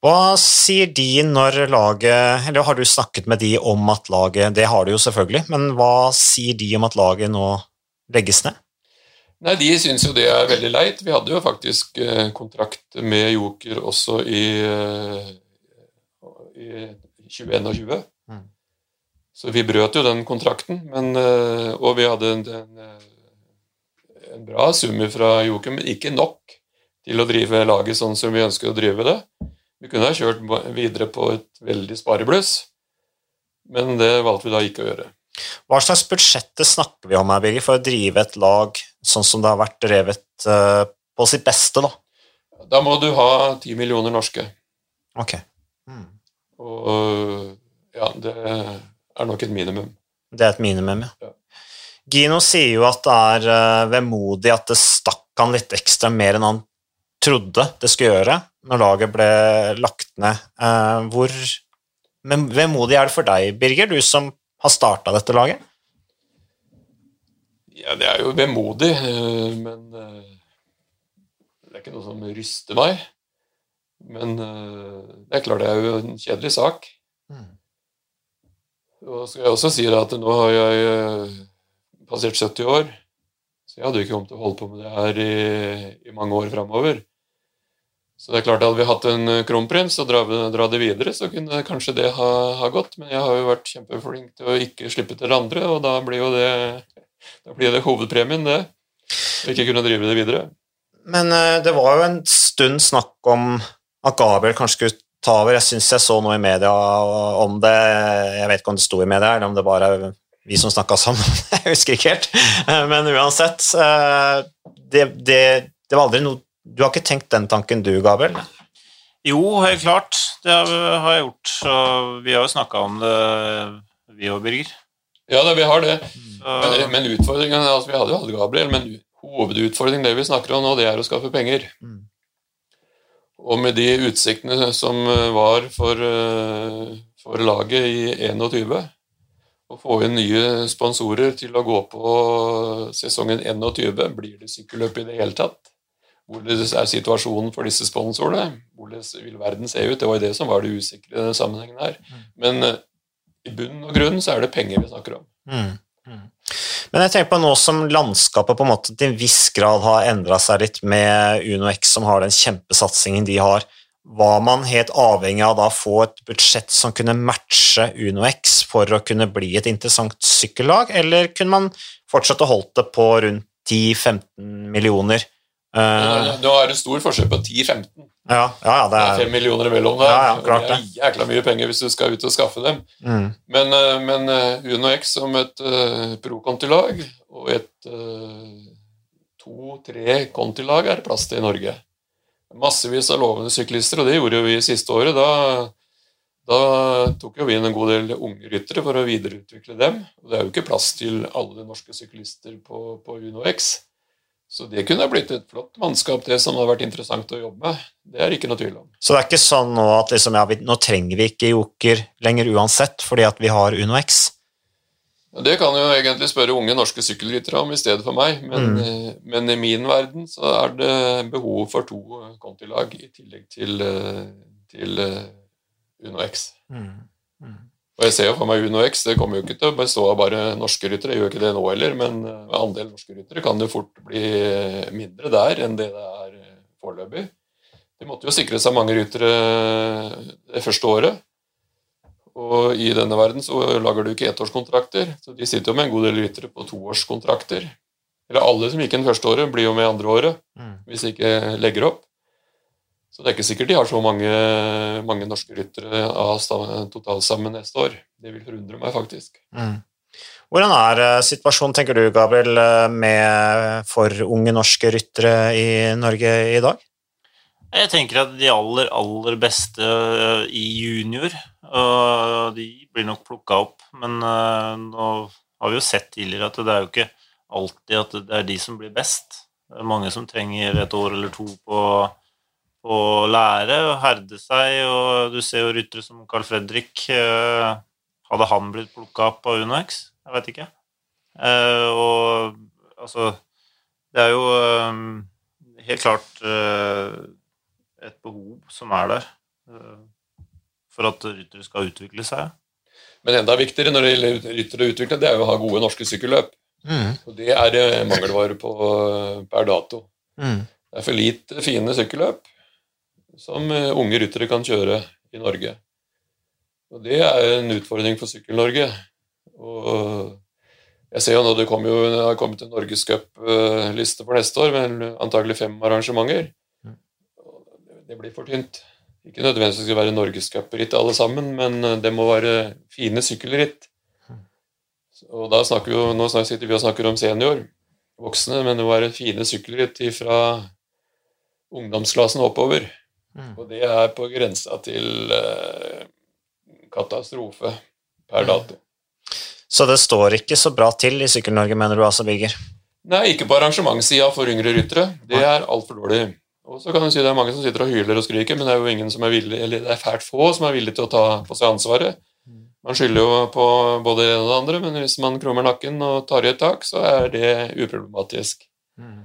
A: Hva sier de når laget Eller har du snakket med de om at laget Det har du jo selvfølgelig, men hva sier de om at laget nå legges ned?
B: Nei, De syns jo det er veldig leit. Vi hadde jo faktisk eh, kontrakt med Joker også i, eh, i 2021. Mm. Så vi brøt jo den kontrakten, men, eh, og vi hadde en, en, en bra sum fra Joakim, men ikke nok til å drive laget sånn som vi ønsker å drive det. Vi kunne ha kjørt videre på et veldig sparebluss, men det valgte vi da ikke å gjøre.
A: Hva slags budsjett snakker vi om her, Birger, for å drive et lag sånn som det har vært drevet uh, på sitt beste? Da
B: Da må du ha ti millioner norske.
A: Ok. Mm.
B: Og ja, det er nok et minimum.
A: Det er et minimum, ja. ja. Gino sier jo at det er uh, vemodig at det stakk han litt ekstra mer enn han trodde det skulle gjøre når laget ble lagt ned. Hvor men vemodig er det for deg, Birger, du som har starta dette laget?
B: Ja, det er jo vemodig, eh, men eh, det er ikke noe som ryster meg. Men eh, det er klart det er jo en kjedelig sak. Mm. Og skal jeg også si at nå har jeg passert 70 år. Så jeg hadde jo ikke kommet til å holde på med det her i, i mange år framover. Så det er klart Hadde vi hatt en eh, kronprins og dra, dra det videre, så kunne kanskje det ha, ha, gått. Men jeg har jo vært kjempeflink til å ikke slippe til andre, og da blir jo det, da blir det hovedpremien, det. Å ikke kunne drive det videre.
A: Men uh, det var jo en stund snakk om at Gabriel kanskje skulle ta over. Jeg syns jeg så noe i media om det. Jeg vet ikke om det sto i media, eller om det bare vi som snakka sammen. jeg husker ikke helt. Eh, men uansett uh, det, det, det var aldri noe du har ikke tenkt den tanken du, Gabel?
C: Jo, helt klart. Det har jeg gjort. Og vi har jo snakka om det, vi og Birger.
B: Ja, det, vi har det. Men, men utfordringen altså, Vi hadde jo hatt Gabriel, men hovedutfordringen det vi snakker om nå, det er å skaffe penger. Mm. Og med de utsiktene som var for, eh, for laget i 21 å få inn nye sponsorer til å gå på sesongen 21, blir det sykkelløp i det hele tatt? Hvordan er situasjonen for disse sponsorene? Hvordan vil verden se ut? Det var jo det som var det usikre sammenhengen her. Mm. Men uh, i bunn og grunn så er det penger vi snakker om. Mm.
A: Mm. Men jeg tenker på nå som landskapet på en måte til en viss grad har endra seg litt med UnoX, som har den kjempesatsingen de har. Var man helt avhengig av da å få et budsjett som kunne matche Uno X for å kunne bli et interessant sykkellag, eller kunne man fortsatt holdt det på rundt 10-15 millioner?
B: Uh, Nå er det stor forskjell på 10-15.
A: Ja, ja, det,
B: er... fem millioner imellom der. Ja, klart, det er jækla mye penger hvis du skal ut og skaffe dem. Mm. Men, eh, men eh, Uno X som et uh, pro-kontilag og et uh, to-tre kontilag er det plass til i Norge. Massevis av lovende syklister, og det gjorde vi siste året. Da, da tok vi inn en god del unge ryttere for å videreutvikle dem. Og det er jo ikke plass til alle norske syklister på, på Uno X. Så det kunne blitt et flott mannskap, det som hadde vært interessant å jobbe med. Det er ikke noe tvil om.
A: Så det er ikke sånn nå at liksom, ja, vi, nå trenger vi ikke Joker lenger uansett, fordi at vi har Uno X?
B: Det kan jo egentlig spørre unge norske sykkelryttere om i stedet for meg, men, mm. Eh, men, i min verden så er det behov for to kontilag i tillegg til, eh, til eh, Uno X. Mm. Mm. Og jeg ser jo for meg Uno X, det kommer jo ikke til å bestå av bare norske ryttere, gjør ikke det nå heller, men andel norske ryttere kan jo fort bli mindre der enn det det er foreløpig. De måtte jo sikre seg mange ryttere det første året. Og i denne verden så lager du ikke ettårskontrakter, så de sitter jo med en god del ryttere på toårskontrakter. Eller alle som gikk inn første året, blir jo med andre året, mm. hvis de ikke legger opp. Så det er ikke sikkert de har så mange, mange norske ryttere av totalt sammen neste år. Det vil forundre meg, faktisk. Mm.
A: Hvordan er eh, situasjonen, tenker du, Gabriel, eh, med for unge norske ryttere i Norge i dag?
C: Jeg tenker at de aller, aller beste eh, i junior, de blir nok plukka opp. Men nå har vi jo sett tidligere at det er jo ikke alltid at det er de som blir best. Det er mange som trenger et år eller to på å lære og herde seg. Og du ser jo ryttere som Carl Fredrik. Eh, hadde han blitt plukka opp av UnoX? Jeg vet ikke. Eh, og altså Det er jo eh, helt klart et behov som er der for at ryttere skal utvikle seg.
B: Men enda viktigere når det gjelder ryttere å utvikle, det er jo å ha gode norske sykkelløp. Mm. Og det er mangelvare på per dato. Mm. Det er for lite fine sykkelløp som eh, unge ryttere kan kjøre i Norge. Og Det er en utfordring for Sykkel-Norge. Og jeg ser jo nå det kommer jo, har kommet en norgescupliste for neste år, med antagelig fem arrangementer. Det blir for tynt. Ikke nødvendigvis skal være norgescupritt alle sammen, men det må være fine sykkelritt. Og da snakker vi jo, Nå sitter vi og snakker om senior, voksne, men det må være fine sykkelritt fra ungdomsklassen oppover. Mm. Og det er på grensa til eh, katastrofe per mm.
A: Så det står ikke så bra til i Sykkel-Norge, mener du altså, Birger?
B: Nei, ikke på arrangementssida for yngre ryttere. Det er altfor dårlig. Og så kan du si Det er mange som sitter og hyler og skriker, men det er jo ingen som er villig, eller det er fælt få som er villige til å ta på seg ansvaret. Man skylder jo på både det ene og det andre, men hvis man krummer nakken og tar i et tak, så er det uproblematisk. Mm.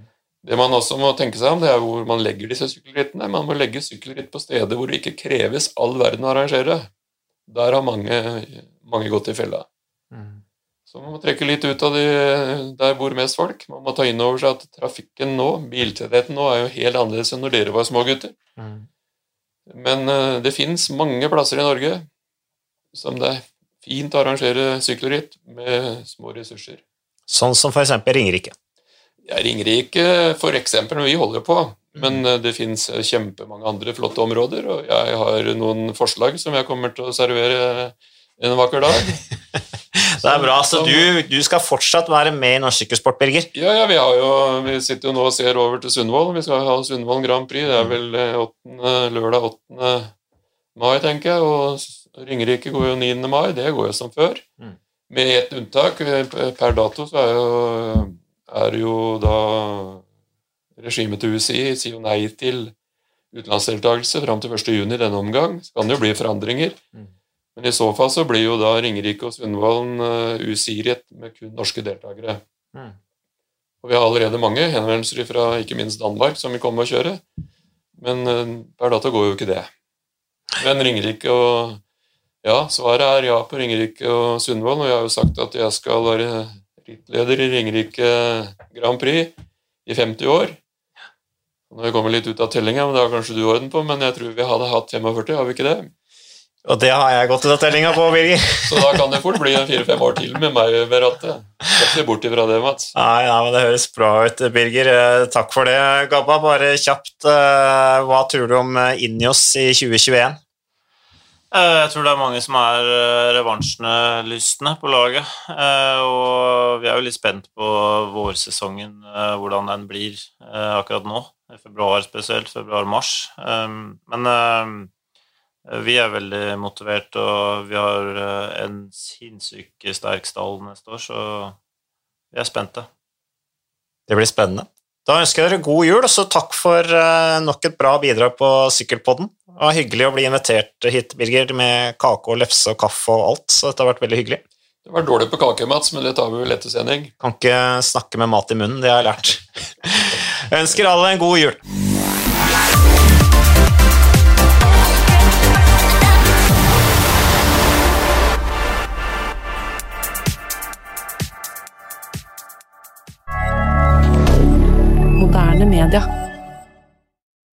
B: Det man også må tenke seg om, det er hvor man legger disse sykkelrittene. Man må legge sykkelritt på steder hvor det ikke kreves all verden å arrangere. Der har mange, mange gått i fella. Mm. Så man må trekke litt ut av de der bor mest folk. Man må ta inn over seg at trafikken nå, biltettheten nå, er jo helt annerledes enn når dere var små gutter. Men eh, det fins mange plasser i Norge som det er fint å arrangere sykkelritt med små ressurser.
A: Sånn som eksempel Ringerike.
B: Ja, Ringerike for eksempel når vi holder på, men eh, det fins kjempemange andre flotte områder, og jeg har noen forslag som jeg kommer til å servere en vakker dag.
A: Det er bra, så du, du skal fortsatt være med i norsk sykkelsport, Birger.
B: Ja, ja, vi, har jo, vi sitter jo nå og ser over til Sundvolden. Vi skal ha Sundvolden Grand Prix. Det er vel eh, 8. lørdag 8. mai, tenker jeg. Og Ringerike går jo 9. mai. Det går jo som før.
A: Mm.
B: Med ett unntak. Per dato så er jo, er jo da regimet til UCI sier jo nei til utenlandsdeltakelse fram til 1. juni denne omgang. Så kan det jo bli forandringer.
A: Mm.
B: Men i så fall så blir jo da Ringerike og Sundvolden usiret med kun norske deltakere.
A: Mm.
B: Og vi har allerede mange henvendelser fra ikke minst Danmark som vil komme og kjøre. Men uh, per dato går jo ikke det. Men Ringerike og Ja, svaret er ja på Ringerike og Sundvolden, og jeg har jo sagt at jeg skal være rittleder i Ringerike Grand Prix i 50 år. Nå kommer vi litt ut av tellinga, men det har kanskje du orden på, men jeg tror vi hadde hatt 45, har vi ikke det?
A: Og det har jeg gått ut av tellinga på, Birger.
B: Så da kan det fort bli en fire-fem år til med meg ved rattet. Skal ikke se bort ifra det, Mats.
A: Nei, nei, men Det høres bra ut, Birger. Eh, Takk for det, Gabba. Bare kjapt, eh, hva tror du om eh, Injos i 2021?
C: Eh, Jeg tror det er mange som er revansjelystne på laget. Eh, Og vi er jo litt spent på vårsesongen, hvordan den blir eh, akkurat nå. I februar spesielt. Februar-mars. Men vi er veldig motivert, og vi har eh, en sinnssykt sterk stall neste år, så vi er spente.
A: Det blir spennende. Da ønsker jeg dere god jul, og så takk for eh, nok et bra bidrag på Sykkelpodden. Det var hyggelig å bli invitert hit, Birger, med kake og lefse og kaffe og alt, så dette har vært veldig hyggelig.
B: Det var dårlig på kake, Mats, men det tar vi vel etter sending.
A: Kan ikke snakke med mat i munnen, det har jeg lært. Jeg ønsker alle en god jul.
F: Moderne media.